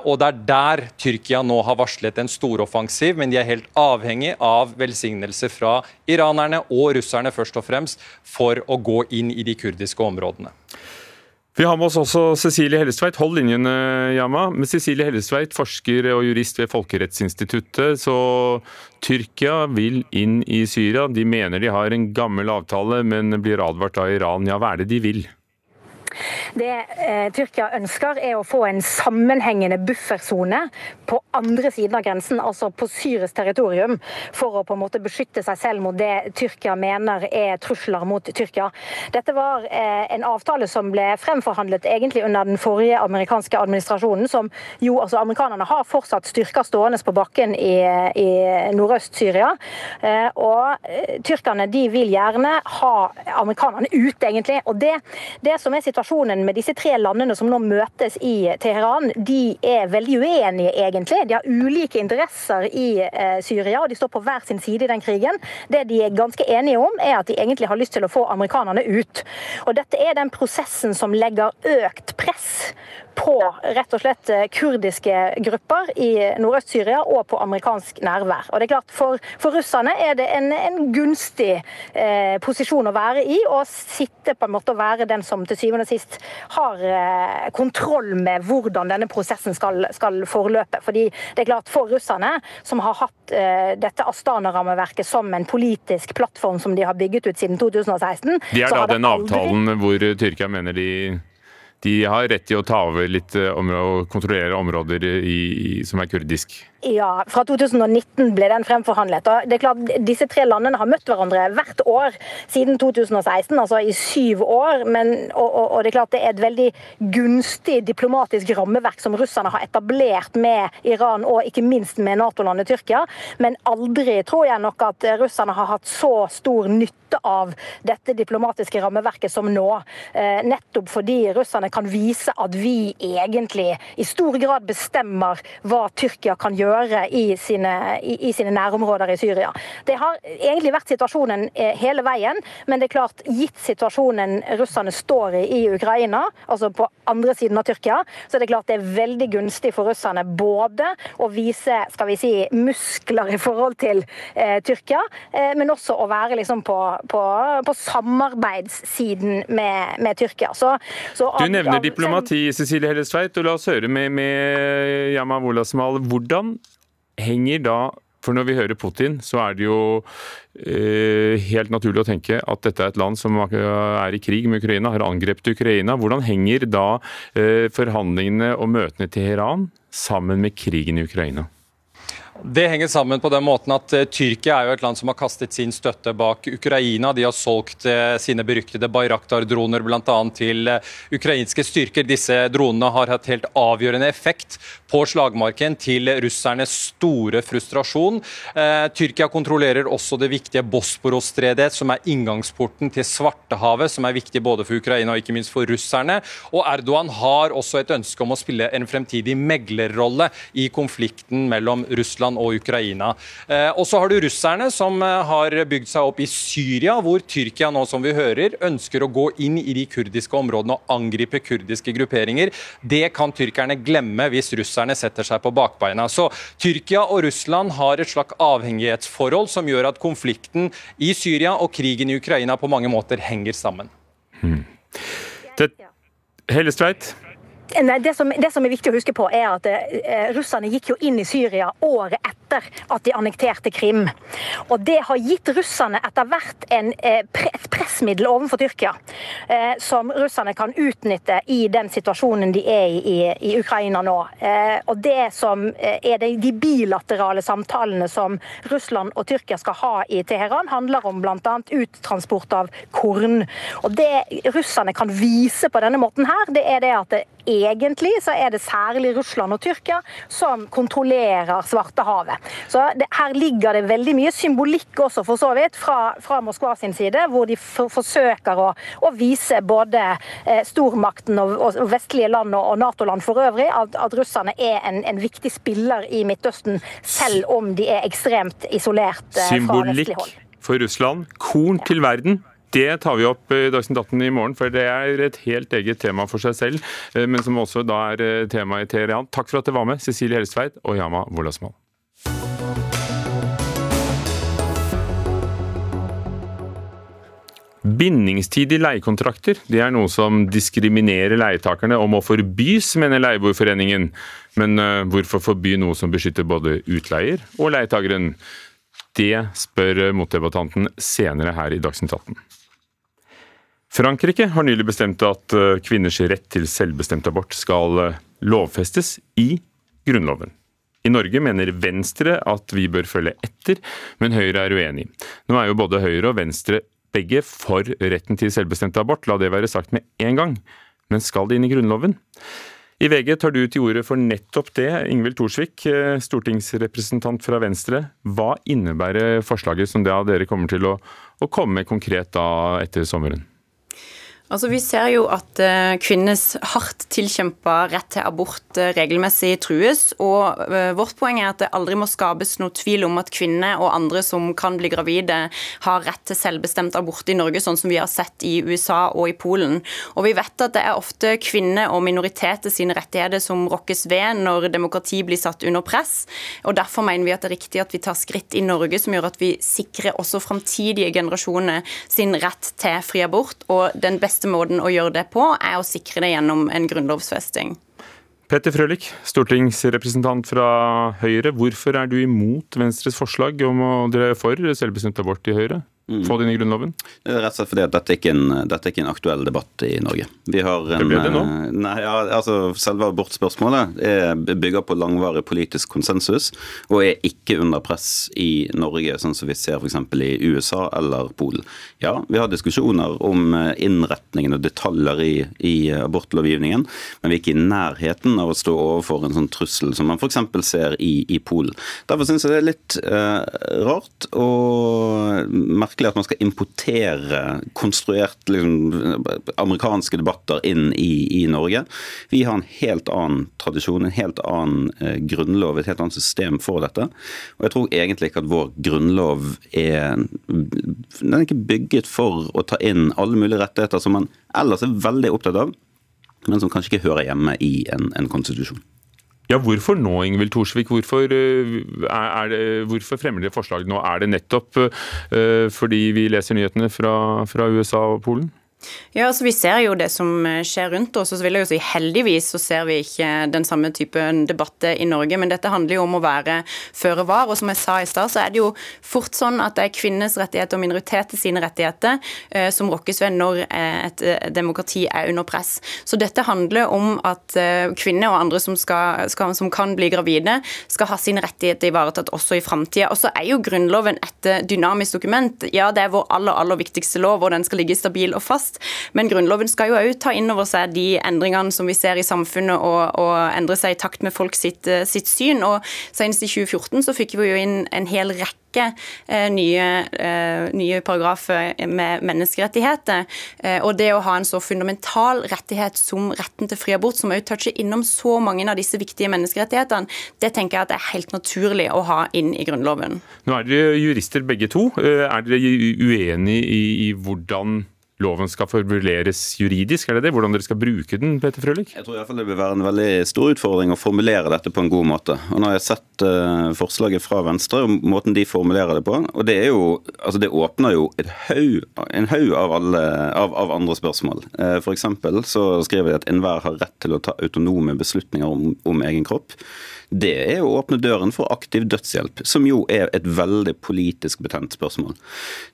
Og Det er der Tyrkia nå har varslet en storoffensiv, men de er helt avhengig av velsignelse fra iranerne og russerne først og fremst for å gå inn i de kurdiske områdene. Vi har med oss også Cecilie Hellestveit. Hold linjen, Yama. Med Cecilie Hellestveit, forsker og jurist ved Folkerettsinstituttet. Så Tyrkia vil inn i Syria. De mener de har en gammel avtale, men blir advart av Iran. Ja, hva er det de vil? Det eh, Tyrkia ønsker, er å få en sammenhengende buffersone på andre siden av grensen, altså på syrisk territorium, for å på en måte beskytte seg selv mot det Tyrkia mener er trusler mot Tyrkia. Dette var eh, en avtale som ble fremforhandlet egentlig under den forrige amerikanske administrasjonen, som jo altså Amerikanerne har fortsatt styrker stående på bakken i, i Nordøst-Syria. Eh, og eh, tyrkerne de vil gjerne ha amerikanerne ut, egentlig. Og det, det som er situasjonen situasjonen med disse tre landene som nå møtes i Teheran, de er veldig uenige, egentlig. De har ulike interesser i eh, Syria, og de står på hver sin side i den krigen. Det de er ganske enige om, er at de egentlig har lyst til å få amerikanerne ut. Og Dette er den prosessen som legger økt press på rett og slett kurdiske grupper i Nordøst-Syria og på amerikansk nærvær. Og det er klart For, for russerne er det en, en gunstig eh, posisjon å være i, og sitte på en måte og være den som til syvende og sist har eh, kontroll med hvordan denne prosessen skal, skal forløpe. Fordi det er klart For russerne, som har hatt eh, dette Astana-rammeverket som en politisk plattform som de har bygget ut siden 2016 De er da den avtalen hvor Tyrkia mener de de har rett til å ta over litt eh, og kontrollere områder i, som er kurdisk? Ja, fra 2019 ble den fremforhandlet. og det er klart Disse tre landene har møtt hverandre hvert år siden 2016, altså i syv år. Men, og, og, og, det er klart det er et veldig gunstig diplomatisk rammeverk som russerne har etablert med Iran og ikke minst med Nato-landet Tyrkia. Men aldri tror jeg nok at russerne har hatt så stor nytte av dette diplomatiske rammeverket som nå. Eh, nettopp fordi russerne kan vise at vi egentlig i stor grad bestemmer hva Tyrkia kan gjøre i sine, i, i sine, nærområder i Syria. Det har egentlig vært situasjonen eh, hele veien, men det er klart, gitt situasjonen russerne står i i Ukraina, altså på andre siden av Tyrkia, så er det klart det er veldig gunstig for russerne både å vise skal vi si, muskler i forhold til eh, Tyrkia, eh, men også å være liksom på, på, på samarbeidssiden med, med Tyrkia. Så, så du nevner diplomati, Cecilie Hellestveit, og la oss høre med, med Yama Wolasmal. Hvordan henger da for når vi hører Putin, så er det jo eh, helt naturlig å tenke at dette er et land som er i krig med Ukraina, har angrepet Ukraina. Hvordan henger da eh, forhandlingene og møtene i Teheran sammen med krigen i Ukraina? Det henger sammen på den måten at uh, Tyrkia er jo et land som har kastet sin støtte bak Ukraina. De har solgt uh, sine beryktede Bayraktar-droner bl.a. til uh, ukrainske styrker. Disse dronene har hatt helt avgjørende effekt på slagmarken, til russernes store frustrasjon. Tyrkia kontrollerer også det viktige Bosporos-stredet, som er inngangsporten til Svartehavet, som er viktig både for Ukraina og ikke minst for russerne. Og Erdogan har også et ønske om å spille en fremtidig meglerrolle i konflikten mellom Russland Russland og Ukraina. Eh, og så har du russerne som eh, har bygd seg opp i Syria, hvor Tyrkia nå, som vi hører, ønsker å gå inn i de kurdiske områdene og angripe kurdiske grupperinger. Det kan tyrkerne glemme hvis russerne setter seg på bakbeina. Så Tyrkia og Russland har et slags avhengighetsforhold som gjør at konflikten i Syria og krigen i Ukraina på mange måter henger sammen. Hmm. Det, Hellestveit? Nei, det, som, det, som, er viktig å huske på, er at eh, russerne gikk jo inn i Syria året etter at de annekterte Krim. Og det har gitt russerne etter hvert en, eh, et pressmiddel overfor Tyrkia, eh, som russerne kan utnytte i den situasjonen de er i i, i Ukraina nå. Eh, og det som eh, er de, de, bilaterale samtalene som Russland og Tyrkia skal ha i Teheran, handler om bl.a. uttransport av korn. Og det russerne kan vise på denne måten her, det er det at det egentlig så er det særlig Russland og Tyrkia som kontrollerer Svartehavet. Så det, Her ligger det veldig mye symbolikk også, for så vidt, fra, fra Moskva sin side, hvor de for, forsøker å, å, vise både eh, stormakten og, og, vestlige land og, og Nato-land for øvrig at, at russerne er en, en, viktig spiller i Midtøsten, selv om de er ekstremt isolert eh, fra vestlig hold. Symbolikk for Russland, korn til verden. Det tar vi opp i Dagsnytt 18 i morgen, for det er et helt eget tema for seg selv. Eh, men som også da er eh, tema i Teheran. Takk for at dere var med, Cecilie Helstveit og Yama Wolasmal. Bindingstid i leiekontrakter det er noe som diskriminerer leietakerne og må forbys, mener Leieboerforeningen. Men uh, hvorfor forby noe som beskytter både utleier og leietakeren? Det spør motdebattanten senere her i Dagsnytt 18. Frankrike har nylig bestemt at eh, kvinners rett til selvbestemt abort skal eh, lovfestes i Grunnloven. I Norge mener Venstre at vi bør følge etter, men Høyre er uenig. Nå er jo både Høyre og Venstre begge for retten til selvbestemt abort, la det være sagt med en gang. Men skal det inn i Grunnloven? I VG tar du til orde for nettopp det. Ingvild Thorsvik, eh, stortingsrepresentant fra Venstre. Hva innebærer forslaget som dere kommer til å, å komme med konkret da etter sommeren? Altså, Vi ser jo at uh, hardt tilkjempa rett til abort uh, regelmessig trues. og uh, Vårt poeng er at det aldri må skapes noe tvil om at kvinner og andre som kan bli gravide, har rett til selvbestemt abort i Norge, sånn som vi har sett i USA og i Polen. Og Vi vet at det er ofte kvinner og minoriteter sine rettigheter som rokkes ved når demokrati blir satt under press. og Derfor mener vi at det er riktig at vi tar skritt i Norge som gjør at vi sikrer også framtidige generasjoner sin rett til fri abort. og den beste beste måten å gjøre det på, er å sikre det gjennom en grunnlovfesting. Petter Frølich, stortingsrepresentant fra Høyre. Hvorfor er du imot Venstres forslag om å dere for selvbestemt abort i Høyre? Mm. Få det inn i Grunnloven? Rett og slett fordi at dette er ikke en, dette er ikke en aktuell debatt i Norge. Vi har en, det blir det nå? Eh, nei, ja, altså Selve abortspørsmålet er, bygger på langvarig politisk konsensus og er ikke under press i Norge, sånn som vi ser f.eks. i USA eller Polen. Ja, vi har diskusjoner om eh, innretningen og detaljer i, i abortlovgivningen, men vi er ikke i nærheten av å stå overfor en sånn trussel som man f.eks. ser i, i Polen. Derfor syns jeg det er litt eh, rart og merkelig merkelig at man skal importere konstruert liksom, amerikanske debatter inn i, i, Norge. Vi har en helt annen tradisjon, en helt annen eh, grunnlov, et helt annet system for dette. Og jeg tror egentlig ikke at vår grunnlov er Den er ikke bygget for å ta inn alle mulige rettigheter som man ellers er veldig opptatt av, men som kanskje ikke hører hjemme i en, en konstitusjon. Ja, Hvorfor nå, Ingvild Thorsvik? Hvorfor, eh, det, hvorfor, fremmer dere forslag nå? Er det nettopp uh, fordi vi leser nyhetene fra, fra USA og Polen? Ja, altså Vi ser jo det som eh, skjer rundt oss. og så vil jeg jo si Heldigvis så ser vi ikke den samme typen debatt i Norge. Men dette handler jo om å være føre var. Og som jeg sa i stad, så er det jo fort sånn at det er kvinners rettigheter og minoriteter sine rettigheter eh, som rokkes ved når eh, et eh, demokrati er under press. Så dette handler om at eh, kvinner og andre som, skal, skal, som, kan bli gravide, skal ha sine rettigheter ivaretatt også i framtida. Og så er jo Grunnloven et dynamisk dokument. Ja, det er vår aller, aller viktigste lov, og den skal ligge stabil og fast fast. Men Grunnloven skal jo òg ta inn over seg de endringene som vi ser i samfunnet, og, og endre seg i takt med folk sitt, eh, sitt syn. Og Senest i 2014 så fikk vi jo inn en hel rekke eh, nye, eh, nye, paragrafer med menneskerettigheter. og det å ha en så fundamental rettighet som retten til fri abort, som også toucher innom så mange av disse viktige menneskerettighetene, det tenker jeg at er helt naturlig å ha inn i Grunnloven. Nå er dere jurister begge to. Er dere uenig i hvordan loven skal formuleres juridisk? Er det det? Hvordan dere skal bruke den, Peter Frølich? Jeg tror i hvert fall det vil være en veldig stor utfordring å formulere dette på en god måte. Og Nå har jeg sett uh, forslaget fra Venstre og måten de formulerer det på. og Det, jo, altså det åpner jo haug, en haug av, av, av, andre spørsmål. Uh, for så skriver de at enhver har rett til å ta autonome beslutninger om, om egen kropp det er å åpne døren for aktiv dødshjelp, som jo er et veldig politisk betent spørsmål.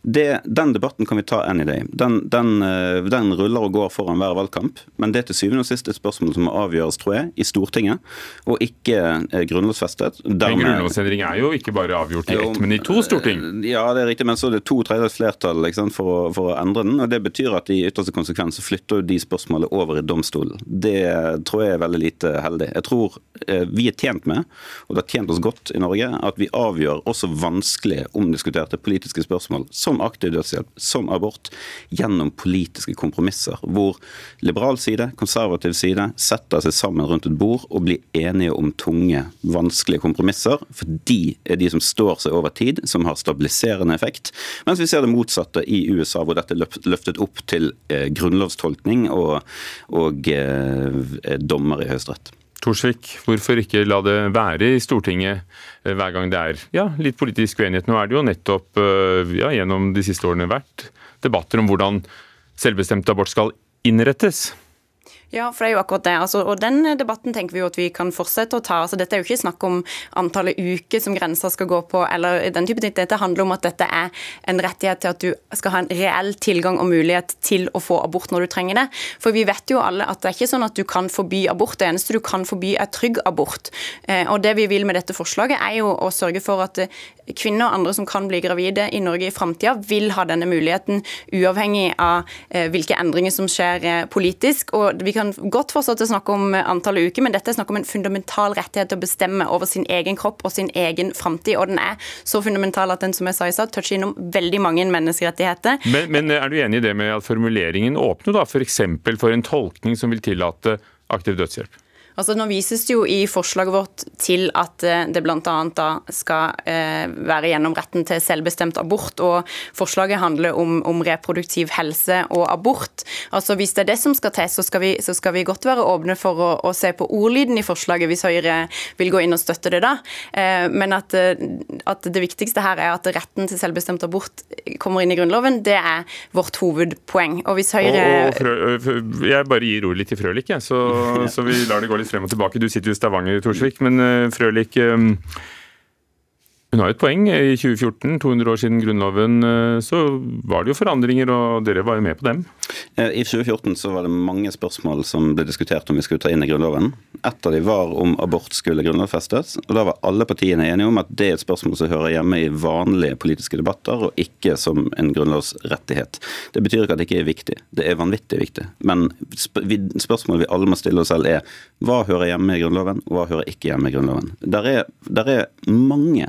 Det, den debatten kan vi ta any day. Den, den, eh, den, ruller og går foran hver valgkamp, men det er til syvende og sist et spørsmål som må avgjøres, tror jeg, i Stortinget, og ikke eh, grunnlovsfestet. Dermed, en grunnlovsendring er jo ikke bare avgjort i ett, men i to storting? Eh, ja, det er riktig, men så er det to tredjedels flertall for, å, for, å endre den. og Det betyr at i ytterste konsekvens så flytter de spørsmålene over i domstolen. Det tror jeg er veldig lite heldig. Jeg tror vi er tjent med, og det har tjent oss godt i Norge, at vi avgjør også vanskelige, omdiskuterte politiske spørsmål, som aktiv dødshjelp, som abort, gjennom politiske kompromisser, hvor liberal side, konservativ side setter seg sammen rundt et bord og blir enige om tunge, vanskelige kompromisser, for de er de som står seg over tid, som har stabiliserende effekt, mens vi ser det motsatte i USA, hvor dette er løftet opp til eh, grunnlovstolkning og, og eh, dommer i Høyesterett. Torsvik, hvorfor ikke la det være i Stortinget eh, hver gang det er ja, litt politisk uenighet? Nå er det jo nettopp eh, ja, gjennom de siste årene vært debatter om hvordan selvbestemt abort skal innrettes. Ja, for det er jo akkurat det. Altså, og Den debatten tenker vi jo at vi kan fortsette å ta. Altså, dette er jo ikke snakk om antallet uker som grensa skal gå på, eller den type ting. Dette handler om at dette er en rettighet til at du skal ha en reell tilgang og mulighet til å få abort når du trenger det. For vi vet jo alle at det er ikke sånn at du kan forby abort. Det eneste du kan forby, er trygg abort. Eh, og det vi vil med dette forslaget, er jo å sørge for at kvinner og andre som kan bli gravide i Norge i framtida, vil ha denne muligheten, uavhengig av eh, hvilke endringer som skjer eh, politisk. og vi kan godt forstå å snakke om antallet uker, men dette er snakk om en fundamental rettighet til å bestemme over sin egen kropp og sin egen framtid. Og den er så fundamental at den som jeg sa i stad, toucher innom veldig mange menneskerettigheter. Men, men er du enig i det med at formuleringen åpner da f.eks. For, for en tolkning som vil tillate aktiv dødshjelp? Altså, nå vises det jo i forslaget vårt til at eh, det bl.a. skal eh, være gjennom retten til selvbestemt abort. og Forslaget handler om, om, reproduktiv helse og abort. Altså Hvis det er det som skal til, så skal vi, så skal vi godt være åpne for å, å, se på ordlyden i forslaget, hvis Høyre vil gå inn og støtte det da. Eh, men at, at, det viktigste her er at retten til selvbestemt abort kommer inn i Grunnloven, det er vårt hovedpoeng. Og hvis Høyre... Og, og jeg bare gir ordet litt til Frølich, ja, så, så vi lar det gå litt frem og tilbake. Du sitter jo i Stavanger, Torsvik, men eh, Frølik um, hun har jo et poeng. I 2014, 200 år siden Grunnloven, eh, så var det jo forandringer, og dere var jo med på dem? Eh, I 2014 så var det mange spørsmål som ble diskutert om vi skulle ta inn i Grunnloven. Et av de var om abort skulle grunnlovfestes. og Da var alle partiene enige om at det er et spørsmål som hører hjemme i vanlige politiske debatter, og ikke som en grunnlovsrettighet. Det betyr ikke at det ikke er viktig. Det er vanvittig viktig. Men spørsmålet vi alle må stille oss selv er hva hører hjemme i Grunnloven, og hva hører ikke hjemme i Grunnloven. Der er, der er mange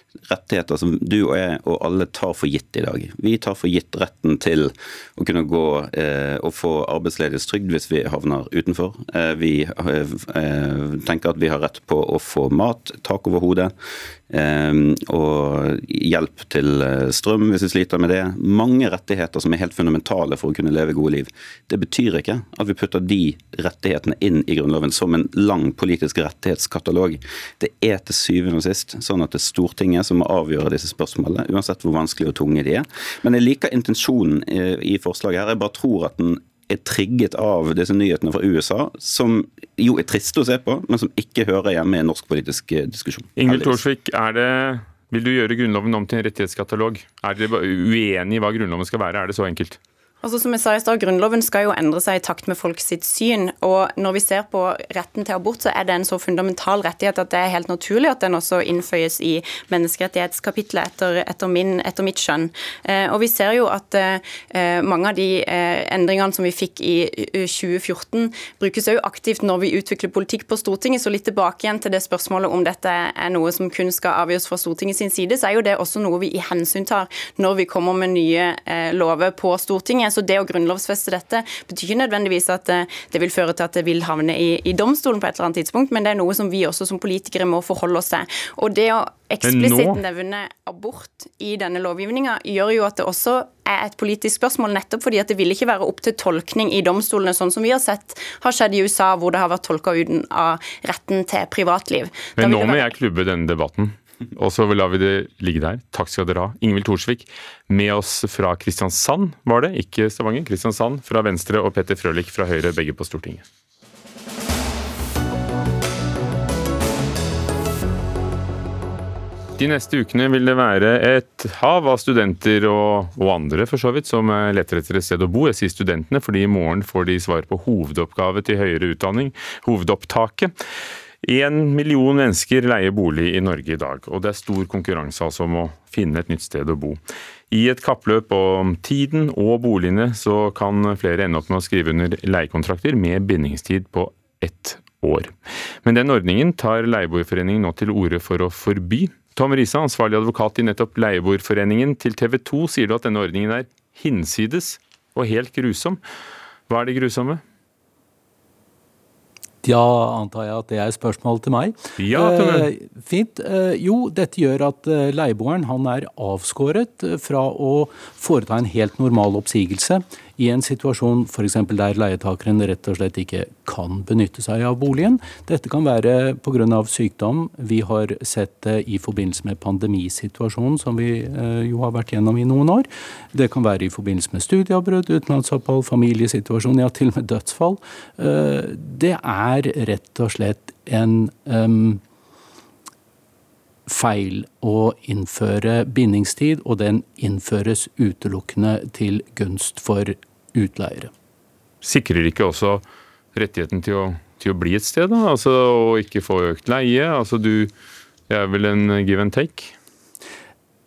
rettigheter som du og jeg og alle tar for gitt i dag. Vi tar for gitt retten til å kunne gå eh, og få arbeidsledighetstrygd hvis vi havner utenfor. Eh, vi eh, tenker at vi har rett på å få mat, tak over hodet. Ehm, og hjelp til eh, strøm hvis vi sliter med det. Mange rettigheter som er helt fundamentale for å kunne leve gode liv. Det betyr ikke at vi putter de rettighetene inn i Grunnloven som en lang politisk rettighetskatalog. Det er til syvende og sist sånn at det er Stortinget som må avgjøre disse spørsmålene, uansett hvor vanskelig og tunge de er. Men jeg liker intensjonen i forslaget her. Jeg bare tror at den er trigget av disse nyhetene fra USA, som jo er triste å se på, men som ikke hører hjemme i en norsk politisk eh, diskusjon. Ingvild Thorsvik, vil du gjøre Grunnloven om til en rettighetskatalog? Er dere uenige i hva Grunnloven skal være? Er det så enkelt? Altså som jeg sa i stad, Grunnloven skal jo endre seg i takt med folk sitt syn. og Når vi ser på retten til abort, så er det en så fundamental rettighet at det er helt naturlig at den også innføyes i menneskerettighetskapitlet, etter, etter, min, etter mitt skjønn. Eh, og Vi ser jo at eh, mange av de eh, endringene som vi fikk i 2014, brukes òg aktivt når vi utvikler politikk på Stortinget. Så litt tilbake igjen til det spørsmålet om dette er noe som kun skal avgjøres fra Stortinget sin side, så er jo det også noe vi i hensyn tar når vi kommer med nye lover på Stortinget. Så det å grunnlovfeste dette betyr ikke nødvendigvis at eh, det vil føre til at det vil havne i, i domstolen på et eller annet tidspunkt, men det er noe som vi også som politikere må forholde oss til. Og det å eksplisitt nevne abort i denne lovgivninga gjør jo at det også er et politisk spørsmål, nettopp fordi at det vil ikke være opp til tolkning i domstolene, sånn som vi har sett har skjedd i USA, hvor det har vært tolka uten av retten til privatliv. Men nå må jeg klubbe denne debatten. Og så lar vi det ligge der. Takk skal dere ha. Ingvild Thorsvik, med oss fra Kristiansand, var det, ikke Stavanger. Kristiansand fra Venstre og Petter Frølich fra Høyre, begge på Stortinget. De neste ukene vil det være et hav av studenter og, og, andre for så vidt, som leter etter et sted å bo. Jeg sier studentene, fordi i morgen får de svar på hovedoppgave til høyere utdanning, hovedopptaket. En million mennesker leier bolig i Norge i dag, og det er stor konkurranse altså om å finne et nytt sted å bo. I et kappløp om tiden og boligene så kan flere ende opp med å skrive under leiekontrakter med bindingstid på ett år. Men den ordningen tar Leieboerforeningen nå til orde for å forby. Tom Risa, ansvarlig advokat i nettopp Leieboerforeningen, til TV 2 sier du at denne ordningen er hinsides og helt grusom. Hva er det grusomme? Ja, antar jeg at det er spørsmål til meg. Ja, til meg. Eh, fint. Eh, jo, dette gjør at eh, leieboeren han er avskåret fra å foreta en helt normal oppsigelse i en situasjon f.eks. der leietakeren rett og slett ikke kan benytte seg av boligen. Dette kan være pga. sykdom. Vi har sett det i forbindelse med pandemisituasjonen, som vi eh, jo har vært gjennom i noen år. Det kan være i forbindelse med studieavbrudd, utenlandsopphold, familiesituasjon, ja til og med dødsfall. Eh, det er rett og slett en feil å innføre bindingstid, og den innføres utelukkende til gunst for utleiere. Sikrer ikke også rettigheten til å, til å bli et sted, da? Altså å ikke få økt leie? Altså du Det er vel en give and take?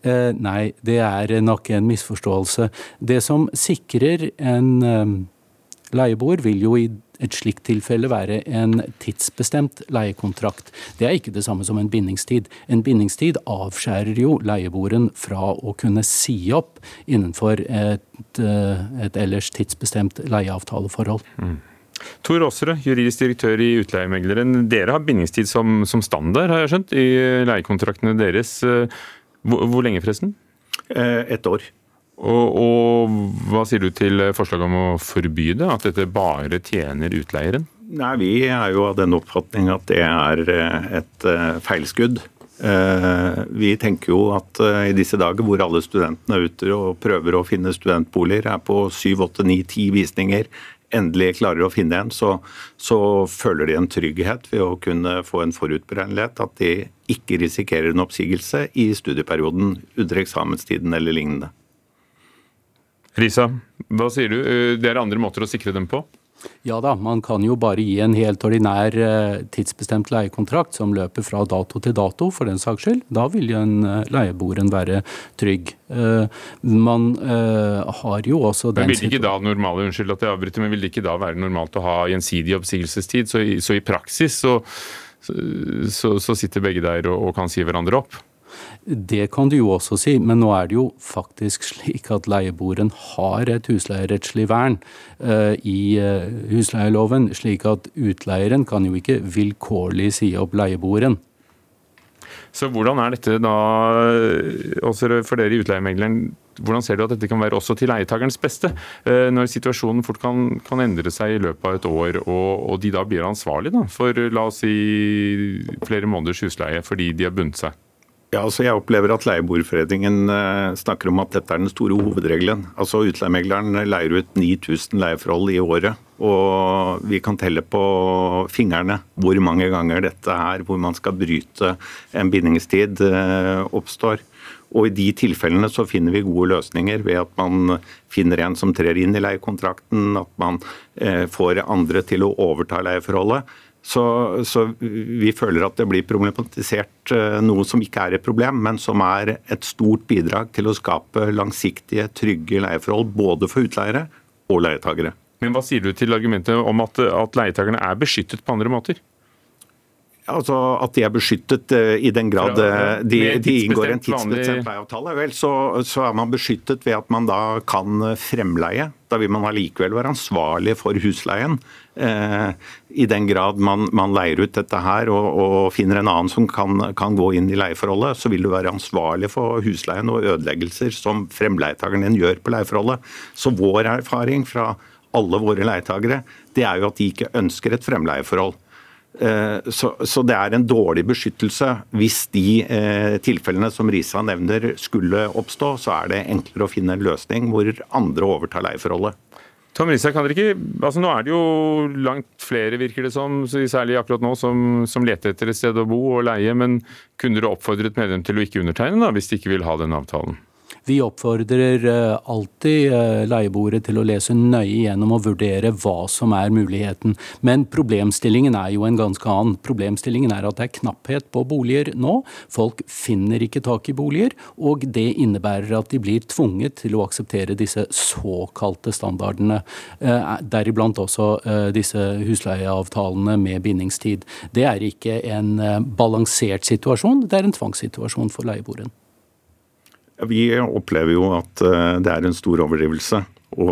Eh, nei, det er nok en misforståelse. Det som sikrer en eh, leieboer, vil jo i et slikt tilfelle være en tidsbestemt leiekontrakt. Det er ikke det samme som en bindingstid. En bindingstid avskjærer jo leieboeren fra å kunne si opp innenfor et, et ellers tidsbestemt leieavtaleforhold. Mm. Tor Aasrud, juridisk direktør i Utleiemegleren. Dere har bindingstid som, som, standard, har jeg skjønt, i leiekontraktene deres. Hvor, hvor lenge, forresten? Eh, et år. Og, og, Hva sier du til forslaget om å forby det, at dette bare tjener utleieren? Nei, Vi er jo av den oppfatning at det er eh, et eh, feilskudd. Vi tenker jo at i disse dager hvor alle studentene er ute og prøver å finne studentboliger, er på syv, åtte, ni, ti visninger endelig klarer å finne en, så, så, føler de en trygghet ved å kunne få en forutberegnelighet. At de ikke risikerer en oppsigelse i studieperioden under eksamenstiden eller lignende. Risa, hva sier du? Eh, det er andre måter å sikre dem på? Ja da, man kan jo bare gi en helt ordinær eh, tidsbestemt leiekontrakt som løper fra dato til dato, for den saks skyld. Da vil jo en eh, leieboeren være trygg. Man har jo også den Men vil ikke da normale, unnskyld at jeg avbryter, men vil det ikke da være normalt å ha gjensidig oppsigelsestid? Så i, så i praksis så, så, så, sitter begge der og, og kan si hverandre opp? Det kan du jo også si, men nå er det jo faktisk slik at leieboeren har et husleierettslig vern uh, i uh, husleieloven, slik at utleieren kan jo ikke vilkårlig si opp leieboeren. Så hvordan er dette da, også for dere i Utleiemegleren, hvordan ser du at dette kan være også til leietagerens beste? Når situasjonen fort kan, kan, endre seg i løpet av et år, og, og de da blir ansvarlige da, for la oss si flere måneders husleie fordi de har bundet seg? Ja, altså Jeg opplever at Leieboerforeningen eh, snakker om at dette er den store hovedregelen. Altså Utleiemegleren leier ut 9000 leieforhold i året. Og vi kan telle på fingrene hvor mange ganger dette er hvor man skal bryte en bindingstid eh, oppstår. Og I de tilfellene så finner vi gode løsninger ved at man finner en som trer inn i leiekontrakten, at man eh, får andre til å overta leieforholdet. Så, så, vi føler at det blir problematisert eh, noe som ikke er et problem, men som er et stort bidrag til å skape langsiktige, trygge leieforhold både for utleiere og leietagere. Men Hva sier du til argumentet om at, at leietakerne er beskyttet på andre måter? Altså At de er beskyttet uh, i den grad uh, de, de, inngår en tidsbestemt leieavtale. Vel, så, så, er man beskyttet ved at man da kan fremleie. Da vil man allikevel være ansvarlig for husleien. Uh, I den grad man, man, leier ut dette her og, og finner en annen som kan, kan, gå inn i leieforholdet, så vil du være ansvarlig for husleien og ødeleggelser som fremleietakeren din gjør på leieforholdet. Så vår erfaring fra alle våre leietagere, det er jo at de ikke ønsker et fremleieforhold. Eh, så, så, det er en dårlig beskyttelse. Hvis de eh, tilfellene som Risa nevner skulle oppstå, så er det enklere å finne en løsning hvor andre overtar leieforholdet. Tom Risa, kan dere ikke, altså Nå er det jo langt flere, virker det som, særlig akkurat nå, som, som leter etter et sted å bo og leie. Men kunne dere oppfordret medlem til å ikke undertegne, da, hvis de ikke vil ha den avtalen? Vi oppfordrer eh, alltid eh, leieboere til å lese nøye gjennom og vurdere hva som er muligheten. Men problemstillingen er jo en ganske annen. Problemstillingen er at det er knapphet på boliger nå. Folk finner ikke tak i boliger, og det innebærer at de blir tvunget til å akseptere disse såkalte standardene. Eh, deriblant også disse husleieavtalene med bindingstid. Det er ikke en balansert situasjon, det er en tvangssituasjon for leieboeren. Vi opplever jo at eh, det er en stor overdrivelse å,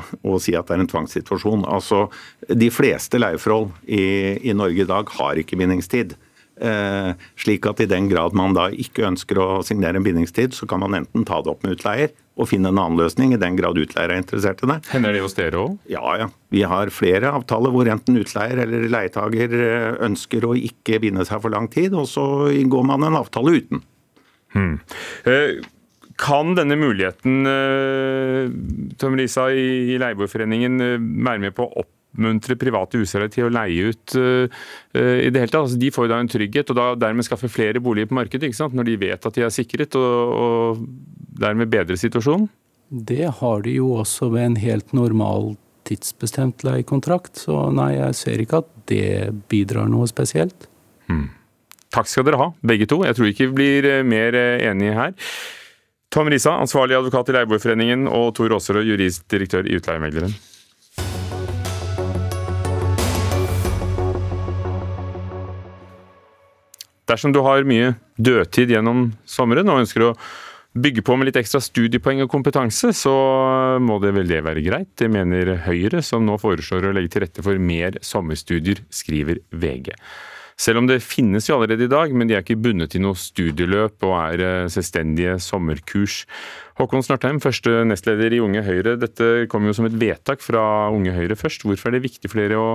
å si at det er en tvangssituasjon. Altså, De fleste leieforhold i, i Norge i dag har ikke bindingstid. Eh, slik at i den grad man da ikke ønsker å signere en bindingstid, så kan man enten ta det opp med utleier og finne en annen løsning, i den grad utleier er interessert i det. Hender det hos dere òg? Ja, ja. Vi har flere avtaler hvor enten utleier eller leietager eh, ønsker å ikke binde seg for lang tid, og så inngår man en avtale uten. Hmm. Eh, kan denne muligheten eh, Tom Risa, i Leieboerforeningen eh, være med på å oppmuntre private huseiere til å leie ut i det hele tatt? Altså, de får jo da en trygghet, og da dermed skaffe flere boliger på markedet, ikke sant? når de vet at de er sikret, og, og dermed bedre situasjonen? Det har de jo også ved en helt normal tidsbestemt leiekontrakt, så nei, jeg ser ikke at det bidrar noe spesielt. Hmm. Takk skal dere ha, begge to. Jeg tror ikke vi blir mer enige her. Tom Risa, ansvarlig advokat i Leieboerforeningen, og Tor Aasrud, juristdirektør i Utleiemegleren. Dersom du har mye dødtid gjennom sommeren og ønsker å bygge på med litt ekstra studiepoeng og kompetanse, så må det vel det være greit. Det mener Høyre, som nå foreslår å legge til rette for mer sommerstudier, skriver VG. Selv om det finnes jo allerede i dag, men de er ikke bundet til noe studieløp og er eh, selvstendige sommerkurs. Håkon Snartheim, første nestleder i Unge Høyre. Dette kom jo som et vedtak fra Unge Høyre først. Hvorfor er det viktig for dere å,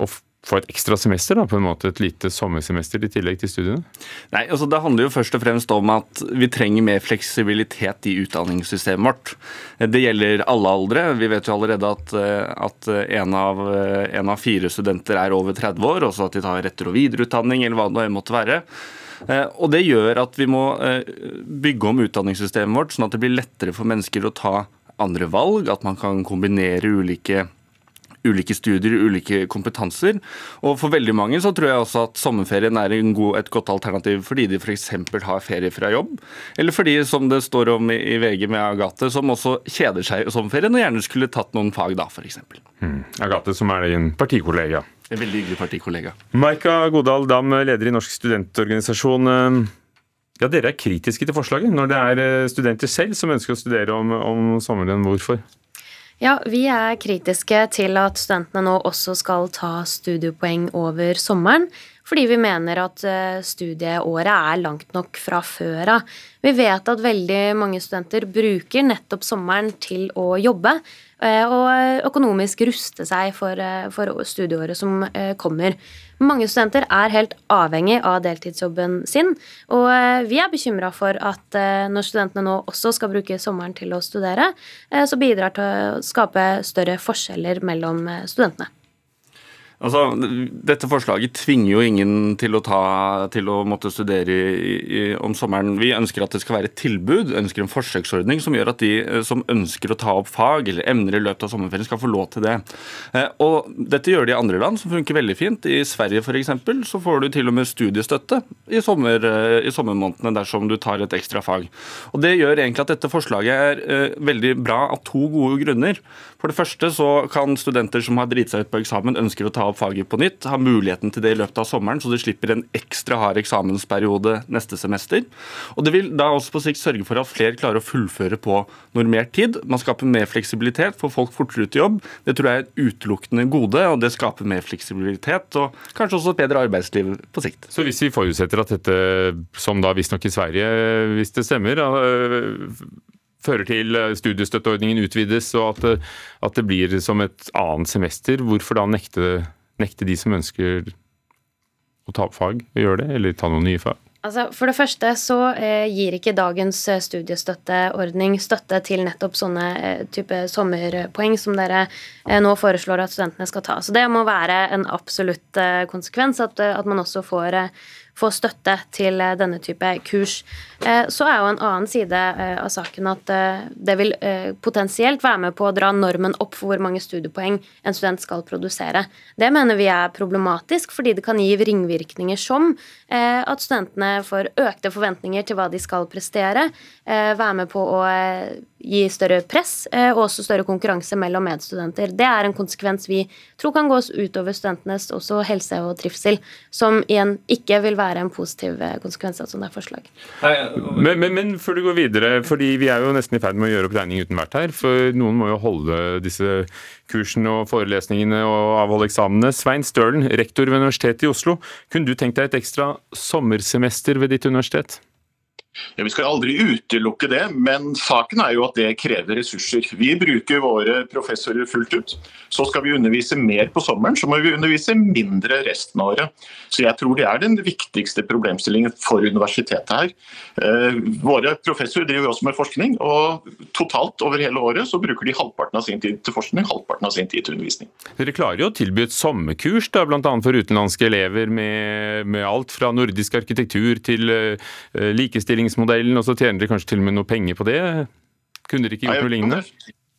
å få et ekstra semester, da, på en måte et lite sommersemester i tillegg til studiene? Nei, altså Det handler jo først og fremst om at vi trenger mer fleksibilitet i utdanningssystemet vårt. Det gjelder alle aldre. Vi vet jo allerede at, at en, av, en, av, fire studenter er over 30 år, også at de tar etter- og videreutdanning eller hva det måtte være. Og Det gjør at vi må bygge om utdanningssystemet vårt, sånn at det blir lettere for mennesker å ta andre valg, at man kan kombinere ulike ulike studier, ulike kompetanser. Og for veldig mange så tror jeg også at sommerferien er god, et godt alternativ fordi de f.eks. har ferie fra jobb, eller fordi, som det står om i VG med Agathe, som også kjeder seg i sommerferien og gjerne skulle tatt noen fag da, f.eks. Mm. Agathe, som er din partikollega. En veldig hyggelig partikollega. Maika Godal Dam, leder i Norsk studentorganisasjon. Ja, Dere er kritiske til forslaget når det er eh, studenter selv som ønsker å studere om, om sommeren. Hvorfor? Ja, Vi er kritiske til at studentene nå også skal ta studiepoeng over sommeren. Fordi vi mener at eh, studieåret er langt nok fra før av. Vi vet at veldig mange studenter bruker nettopp sommeren til å jobbe. Eh, og økonomisk ruste seg for, eh, for studieåret som kommer. Mange studenter er helt avhengig av deltidsjobben sin, og vi er bekymra for at når studentene nå også skal bruke sommeren til å studere, så bidrar til å skape større forskjeller mellom studentene. Altså, dette forslaget tvinger jo ingen til å, ta, til å måtte studere i, i, om sommeren. Vi ønsker at det skal være et tilbud, ønsker en forsøksordning som gjør at de eh, som ønsker å ta opp fag eller emner i løpet av sommerferien, skal få lov til det. Eh, og Dette gjør de i andre land, som funker veldig fint. I Sverige f.eks. så får du til og med studiestøtte i, sommer, eh, i sommermånedene dersom du tar et ekstra fag. Og Det gjør egentlig at dette forslaget er veldig bra av to gode grunner. For det første så kan studenter som har driti seg ut på eksamen, ønsker å ta opp faget på nytt, har muligheten til det i løpet av sommeren, så de slipper en ekstra hard eksamensperiode neste semester. Og Det vil da også på sikt sørge for at flere klarer å fullføre på normert tid. Man skaper mer fleksibilitet, får folk fortere ut i jobb. Det tror jeg er et utelukkende gode, og det skaper mer fleksibilitet og kanskje også et bedre arbeidsliv på sikt. Så hvis vi forutsetter at dette, som da visstnok i Sverige, hvis det stemmer, fører til studiestøtteordningen utvides og at, at det blir som et annet semester, hvorfor da nekte nekte de som ønsker å ta opp fag, å gjøre det, eller ta noen nye fag? Altså, for det første så eh, gir ikke dagens eh, studiestøtteordning støtte til nettopp sånne eh, type sommerpoeng som dere eh, nå foreslår at studentene skal ta. Så det må være en absolutt eh, konsekvens at, at, man også får eh, få støtte til eh, denne type kurs. Eh, så er jo en annen side eh, av saken at det vil potensielt være med på å dra normen opp for hvor mange studiepoeng en student skal produsere. Det mener vi er problematisk, fordi det kan gi ringvirkninger som at studentene får økte forventninger til hva de skal prestere, være med på å gi større press og også større konkurranse mellom medstudenter. Det er en konsekvens vi tror kan gås utover studentenes også helse og trivsel, som igjen ikke vil være være en positiv eh, konsekvens av et sånt forslag. Men, men, men, før du går videre, fordi vi er jo nesten i ferd med å gjøre opp regning uten hvert her. For noen må jo holde disse kursene og forelesningene og avholde eksamene. Svein Stølen, rektor ved Universitetet i Oslo. Kunne du tenkt deg et ekstra sommersemester ved ditt universitet? Ja, Vi skal aldri utelukke det, men saken er jo at det krever ressurser. Vi bruker våre professorer fullt ut. Så skal vi undervise mer på sommeren, så må vi undervise mindre resten av året. Så jeg tror det er den viktigste problemstillingen for universitetet her. Eh, våre professorer driver også med forskning, og totalt over hele året så bruker de halvparten av sin tid til forskning, halvparten av sin tid til undervisning. Dere klarer jo å tilby et sommerkurs, da, bl.a. for utenlandske elever, med, med, alt fra nordisk arkitektur til uh, likestilling forretningsmodellen, og så tjener dere kanskje til og med noe penger på det? Kunne dere ikke gjort noe lignende?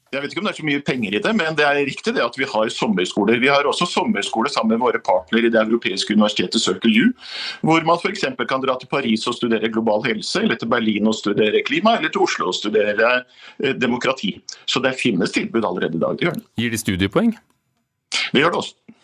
Jeg vet ikke om det er så mye penger i det, men det er riktig det at vi har sommerskoler. Vi har også sommerskole sammen med våre partnere i det europeiske universitetet Circle U, hvor man f.eks. kan dra til Paris og studere global helse, eller til Berlin og studere klima, eller til Oslo og studere eh, demokrati. Så det finnes tilbud allerede i dag. Det Gir de studiepoeng? Det gjør det også.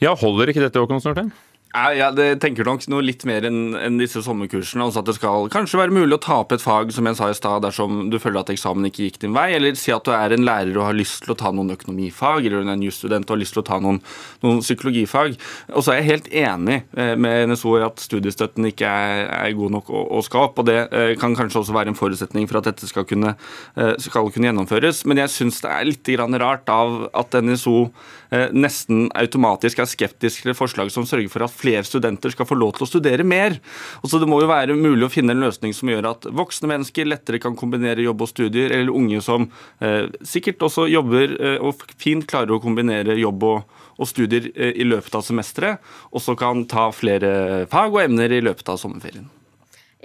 Ja, Holder ikke dette, Håkon Snortheim? Ja, jeg tenker nok noe litt mer enn en disse sommerkursene. altså At det skal kanskje være mulig å tape et fag som jeg sa i stad, dersom du føler at eksamen ikke gikk din vei. Eller si at du er en lærer og har lyst til å ta noen økonomifag, eller du er en jusstudent og har lyst til å ta noen, noen psykologifag. Og så er jeg helt enig eh, med NSO i at studiestøtten ikke er, er god nok å, å skal. Og det eh, kan kanskje også være en forutsetning for at dette skal kunne, eh, skal kunne gjennomføres. Men jeg syns det er litt rart av at NSO nesten automatisk er skeptisk til forslag som sørger for at flere studenter skal få lov til å studere mer. Og så Det må jo være mulig å finne en løsning som gjør at voksne mennesker lettere kan kombinere jobb og studier, eller unge som eh, sikkert også jobber eh, og fint klarer å kombinere jobb og, og studier eh, i løpet av semesteret, og så kan ta flere fag og emner i løpet av sommerferien.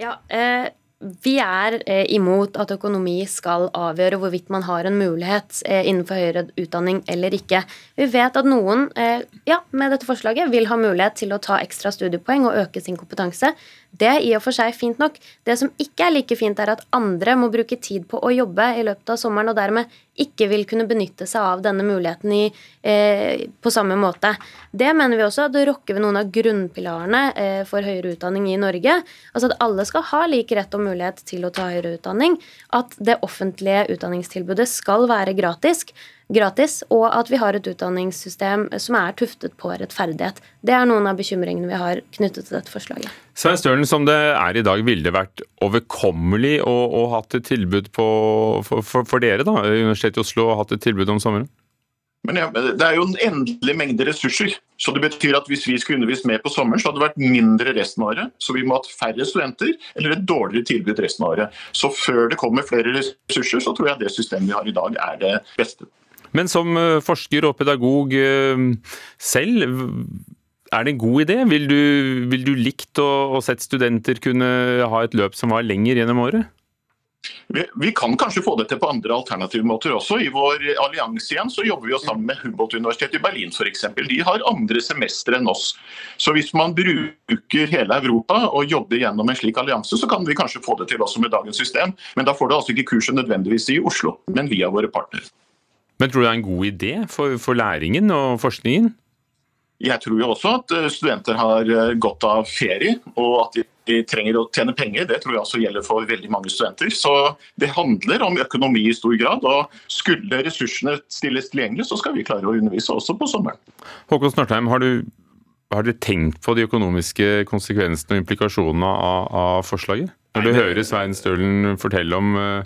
Ja, eh vi er eh, imot at økonomi skal avgjøre hvorvidt man har en mulighet eh, innenfor høyere utdanning eller ikke. Vi vet at noen eh, ja, med dette forslaget vil ha mulighet til å ta ekstra studiepoeng og øke sin kompetanse. Det er i og for seg fint nok. Det som ikke er like fint, er at andre må bruke tid på å jobbe i løpet av sommeren og dermed ikke vil kunne benytte seg av denne muligheten i, eh, på samme måte. Det mener vi også at det rokker ved noen av grunnpilarene eh, for høyere utdanning i Norge. Altså at alle skal ha lik rett og mulighet til å ta høyere utdanning. At det offentlige utdanningstilbudet skal være gratis gratis, og at vi har et utdanningssystem som er tuftet på rettferdighet. Det er noen av bekymringene vi har knyttet til dette forslaget. Svein Stølen, som det er i dag, ville det vært overkommelig å, å hatt et tilbud på, for, for, for, dere, da, Universitetet i Oslo, å hatt et tilbud om sommeren? Men ja, Det er jo en endelig mengde ressurser. så det betyr at Hvis vi skulle undervist mer på sommeren, så hadde det vært mindre resten av året. Så vi må ha færre studenter eller et dårligere tilbud resten av året. Så før det kommer flere ressurser, så tror jeg det systemet vi har i dag er det beste. Men som eh, forsker og pedagog eh, selv, er det en god idé? Vil du, vil du likt å, å sett studenter kunne ha et løp som var lenger gjennom året? Vi, vi, kan kanskje få det til på andre alternative måter også. I vår allianse igjen så jobber vi jo sammen med Humboldt-universitetet i Berlin f.eks. De har andre semestre enn oss. Så hvis man bruker hele Europa og jobber gjennom en slik allianse, så kan vi kanskje få det til også med dagens system. Men da får du altså ikke kurset nødvendigvis i Oslo, men via våre partnere. Men tror du det er en god idé for, for læringen og forskningen? Jeg tror jo også at eh, studenter har eh, godt av ferie, og at de trenger å tjene penger. Det tror jeg også gjelder for veldig mange studenter. Så det handler om økonomi i stor grad. Og skulle ressursene stilles tilgjengelig, så skal vi klare å undervise også på sommeren. Håkon Snartheim, har, du, har dere tenkt på de økonomiske konsekvensene og implikasjonene av, av forslaget? Når du hører Svein Stølen fortelle om uh,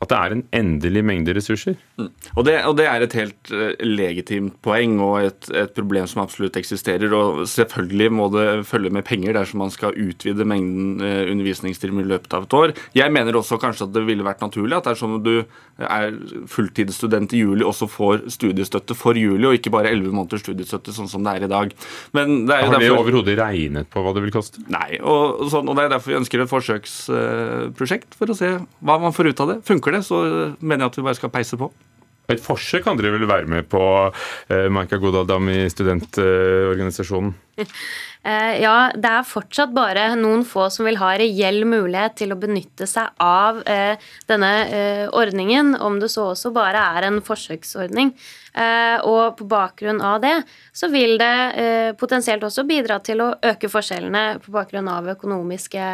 at det er en endelig mengde ressurser. Mm. Og, det, og, det, er et helt uh, legitimt poeng og et, et, problem som absolutt eksisterer. og Selvfølgelig må det følge med penger dersom man skal utvide mengden uh, undervisningstimer i løpet av et år. Jeg mener også kanskje at det ville vært naturlig at dersom du er fulltidsstudent i juli, også får studiestøtte for juli, og ikke bare 11 måneders studiestøtte, sånn som det er i dag. Men det er jo Har derfor... overhodet regnet på hva det vil koste? Nei, og, sånn, og det er derfor vi ønsker et forsøksprosjekt, for å se hva man får ut av det. Funker det, så mener jeg at vi bare skal peise på. Et forsøk kan dere vel være med på, eh, Maika Godaldam i studentorganisasjonen? Eh, ja, det er fortsatt bare noen få som vil ha reell mulighet til å benytte seg av eh, denne eh, ordningen, om det så også bare er en forsøksordning. Og på bakgrunn av det så vil det potensielt også bidra til å øke forskjellene på bakgrunn av økonomiske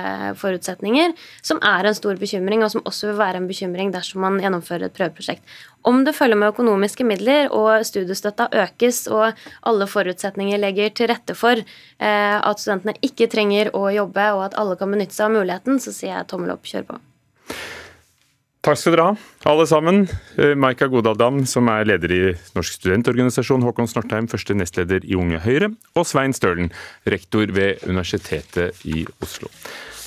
forutsetninger, som er en stor bekymring, og som også vil være en bekymring dersom man gjennomfører et prøveprosjekt. Om det følger med økonomiske midler og studiestøtta økes og alle forutsetninger legger til rette for Eh, at studentene ikke trenger å jobbe, og at alle kan benytte seg av muligheten, så sier jeg tommel opp, kjør på. Takk skal dere ha, alle sammen. Eh, Maika Godaldam, som er leder i Norsk studentorganisasjon, Håkon Snortheim, første nestleder i Unge Høyre, og Svein Stølen, rektor ved Universitetet i Oslo.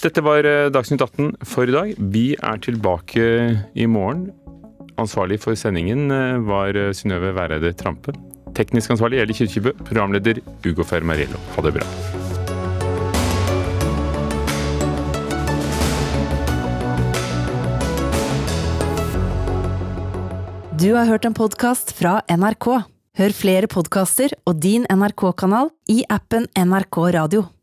Dette var eh, Dagsnytt 18 for i dag. Vi er tilbake i morgen. Ansvarlig for sendingen var Synnøve Væreide Trampe. Teknisk ansvarlig Eli Kyrkjebø. Programleder Ugo Fermariello. Ha det bra. Du har hørt en podkast fra NRK. Hør flere podkaster og din NRK-kanal i appen NRK Radio.